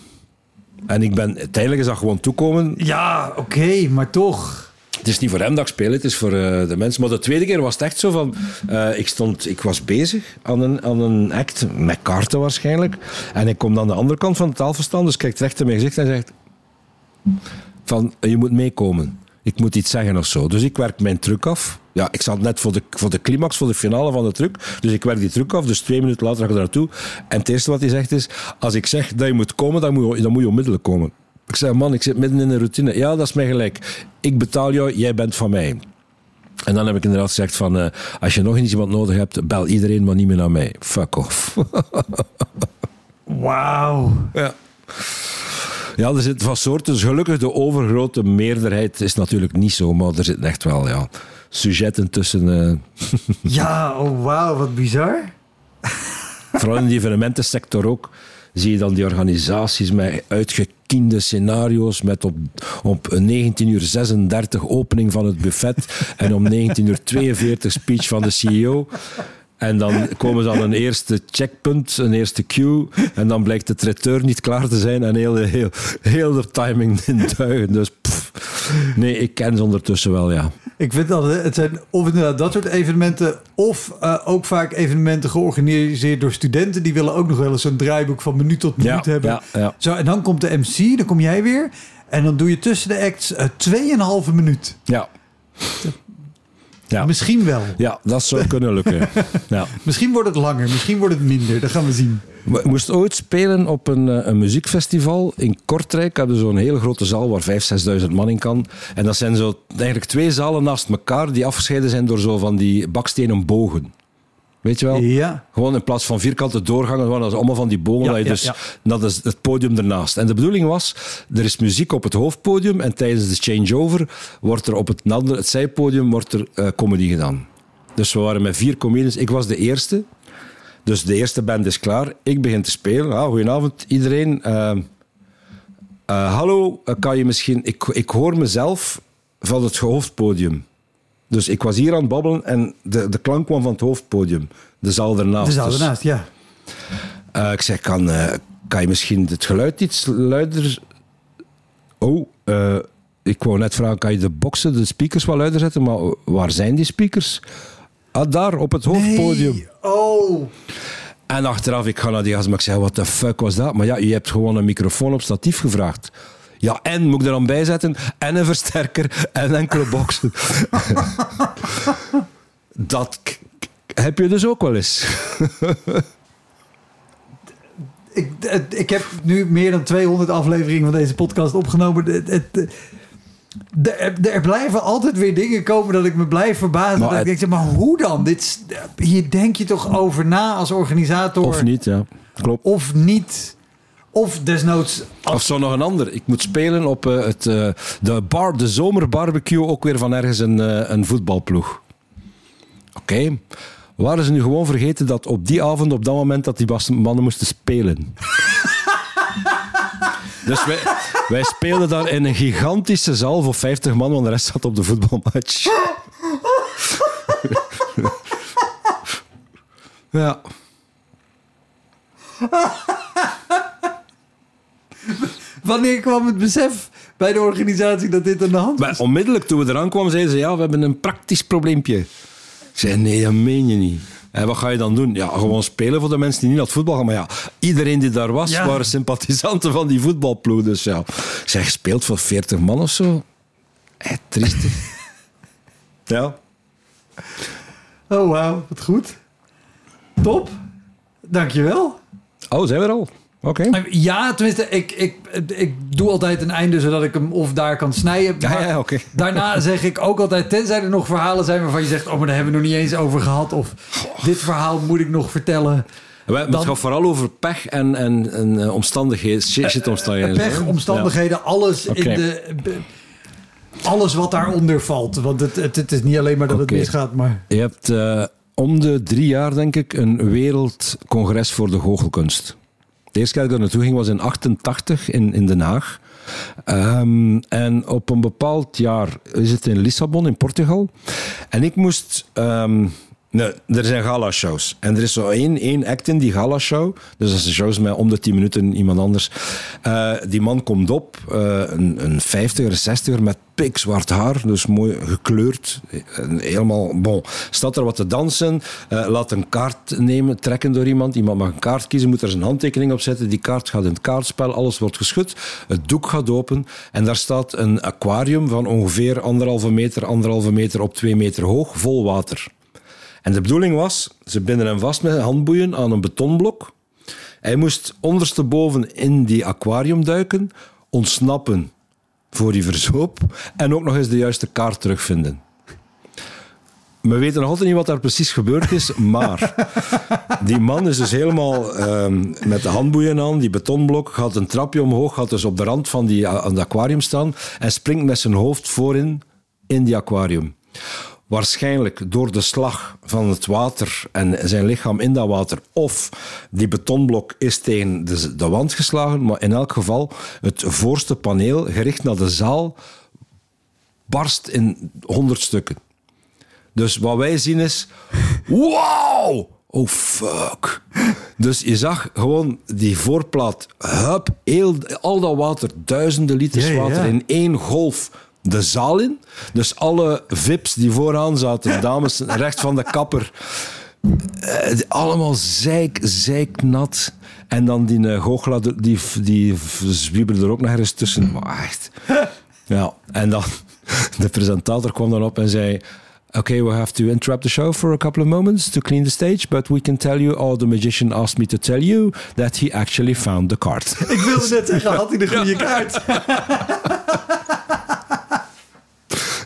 B: En ik ben, uiteindelijk is dat gewoon toekomen.
A: Ja, oké, maar toch.
B: Het is niet voor hem dat ik speel, het is voor eh, de mensen. Maar de tweede keer was het echt zo van... eh, ik, stond, ik was bezig aan een, aan een act, met kaarten waarschijnlijk. En ik kom aan de andere kant van de tafel staan, dus kijkt recht in mijn gezicht en zegt... Van, je moet meekomen. Ik moet iets zeggen of zo. Dus ik werk mijn truc af. Ja, ik zat net voor de, voor de climax, voor de finale van de truc. Dus ik werk die truc af. Dus twee minuten later ga ik naartoe. En het eerste wat hij zegt is... Als ik zeg dat je moet komen, dan moet je, dan moet je onmiddellijk komen. Ik zeg, man, ik zit midden in een routine. Ja, dat is mij gelijk. Ik betaal jou, jij bent van mij. En dan heb ik inderdaad gezegd van... eh, als je nog eens iemand nodig hebt, bel iedereen, maar niet meer naar mij. Fuck off.
A: Wauw.
B: Ja. Ja, er zit van soorten. Dus gelukkig de overgrote meerderheid is natuurlijk niet zo, maar er zitten echt wel ja, sujetten tussen. eh,
A: Ja, oh wauw, wat bizar.
B: vooral in de evenementensector ook. Zie je dan die organisaties met uitgekiende scenario's met op, op 19.36 uur opening van het buffet en om 19.42 uur speech van de CEO. En dan komen ze aan een eerste checkpunt, een eerste queue. En dan blijkt de traiteur niet klaar te zijn en heel, de- heel, heel de timing in duigen. Dus pff. nee, ik ken ze ondertussen wel, ja.
A: Ik vind dat het zijn of inderdaad dat soort evenementen, of eh, ook vaak evenementen georganiseerd door studenten. Die willen ook nog wel eens zo'n draaiboek van minuut tot minuut
B: Ja,
A: hebben.
B: ja, ja.
A: Zo, en dan komt de MC, dan kom jij weer. En dan doe je tussen de acts eh, 2,5 minuut.
B: Ja. Ja.
A: Misschien wel.
B: Ja, dat zou kunnen lukken. ja.
A: Misschien wordt het langer, misschien wordt het minder. Dat gaan we zien.
B: We moesten ooit spelen op een, eh, een muziekfestival in Kortrijk. Hebben zo'n hele grote zaal waar 5.000, 6.000 man in kan. En dat zijn zo eigenlijk twee zalen naast elkaar die afgescheiden zijn door zo van die bakstenen bogen. Weet je wel?
A: Ja.
B: Gewoon in plaats van vierkante doorgangen, waren dat allemaal van die bogen.
A: Ja,
B: dat je dus,
A: ja.
B: Dat is het podium ernaast. En de bedoeling was, er is muziek op het hoofdpodium en tijdens de changeover wordt er op het, het zijpodium wordt er, eh, comedy gedaan. Dus we waren met vier comedians. Ik was de eerste. Dus de eerste band is klaar. Ik begin te spelen. Ah, goedenavond iedereen. Eh, eh, hallo, kan je misschien... Ik, ik hoor mezelf van het hoofdpodium. Dus ik was hier aan het babbelen en de, de klank kwam van het hoofdpodium. De zaal ernaast.
A: De zaal
B: Dus,
A: ernaast, ja.
B: eh, ik zeg, kan, eh, kan je misschien het geluid iets luider... Oh, eh, ik wou net vragen, kan je de boxen, de speakers wat luider zetten? Maar waar zijn die speakers? Ah, daar, op het hoofdpodium.
A: Nee. Oh.
B: En achteraf, ik ga naar die gast, maar ik zeg, wat de fuck was dat? Maar ja, je hebt gewoon een microfoon op statief gevraagd. Ja, en moet ik er dan bij zetten? En een versterker en enkele boxen. dat heb je dus ook wel eens.
A: Ik, ik heb nu meer dan 200 afleveringen van deze podcast opgenomen. Het, het, de- er, er blijven altijd weer dingen komen dat ik me blijf verbazen.
B: Maar
A: dat ik
B: het-
A: denk, maar hoe dan? Dit, hier denk je toch over na als organisator?
B: Of niet, ja. Klopt.
A: Of niet. Of desnoods...
B: Of zo nog een ander. Ik moet spelen op eh, het, eh, de, bar, de zomerbarbecue, ook weer van ergens een, eh, een voetbalploeg. Oké. Waren ze nu gewoon vergeten dat op die avond, op dat moment, dat die mannen moesten spelen? dus wij, wij speelden daar in een gigantische zaal voor 50 man, want de rest zat op de voetbalmatch. ja.
A: Wanneer kwam het besef bij de organisatie dat dit aan de hand
B: Maar
A: was?
B: onmiddellijk toen we eraan kwamen, zeiden ze: Ja, we hebben een praktisch probleempje. Ik zei: Nee, dat meen je niet. En wat ga je dan doen? Ja, gewoon spelen voor de mensen die niet naar het voetbal gaan. Maar ja, iedereen die daar was,
A: Ja.
B: waren sympathisanten van die voetbalploeg. Dus ja, zij gespeeld voor 40 man of zo. Eh, triestig. ja.
A: Oh, wauw. Wat goed. Top. Dankjewel.
B: Oh, zijn we er al? Oké.
A: Ja, tenminste, ik, ik, ik doe altijd een einde zodat ik hem of daar kan snijden.
B: Ja,
A: Maar
B: ja, oké.
A: Daarna zeg ik ook altijd, tenzij er nog verhalen zijn waarvan je zegt, oh, maar daar hebben we nog niet eens over gehad. Of dit verhaal moet ik nog vertellen.
B: We- Het gaat vooral over pech en, en, en eh, omstandigheden, shit, shit omstandigheden.
A: Pech, omstandigheden, alles in de... Alles wat daaronder valt. Want het, het, het is niet alleen maar dat het misgaat, maar...
B: Je hebt eh, om de drie jaar, denk ik, een wereldcongres voor de goochelkunst. De eerste keer dat ik daar naartoe ging was in 88 in, in Den Haag. Ehm, en op een bepaald jaar is het in Lissabon, in Portugal. En ik moest... ehm, nee, er zijn gala-shows. En er is zo één, één act in die gala-show. Dus dat een shows met om de 10 minuten iemand anders. Eh, die man komt op, eh, een, een 50er, een 60er met pikzwart haar. Dus mooi gekleurd. Helemaal, bon. Staat er wat te dansen. eh, laat een kaart nemen, trekken door iemand. Iemand mag een kaart kiezen, moet er zijn handtekening op zetten. Die kaart gaat in het kaartspel, alles wordt geschud. Het doek gaat open. En daar staat een aquarium van ongeveer anderhalve meter, anderhalve meter op twee meter hoog, vol water. En de bedoeling was, ze binden hem vast met handboeien aan een betonblok. Hij moest ondersteboven in die aquarium duiken, ontsnappen voor hij verzoop en ook nog eens de juiste kaart terugvinden. We weten nog altijd niet wat daar precies gebeurd is, maar die man is dus helemaal ehm, met de handboeien aan, die betonblok, gaat een trapje omhoog, gaat dus op de rand van die, aan het aquarium staan en springt met zijn hoofd voorin in die aquarium. Waarschijnlijk door de slag van het water en zijn lichaam in dat water. Of die betonblok is tegen de, de wand geslagen. Maar in elk geval, het voorste paneel, gericht naar de zaal, barst in honderd stukken. Dus wat wij zien is... Wow! Oh, fuck. Dus je zag gewoon die voorplaat, hup, heel, al dat water, duizenden liters
A: Ja,
B: water
A: ja.
B: in één golf de zaal in. Dus alle vips die vooraan zaten, dames recht van de kapper, eh, allemaal zeik, zeiknat. En dan die uh, goochelaar, die, die zwiebelde er ook nog ergens tussen. Maar echt. Ja, en dan, de presentator kwam dan op en zei... Okay, we have to interrupt the show for a couple of moments to clean the stage, but we can tell you all the magician asked me to tell you that he actually found the card.
A: Ik wilde net zeggen, had hij de goede kaart?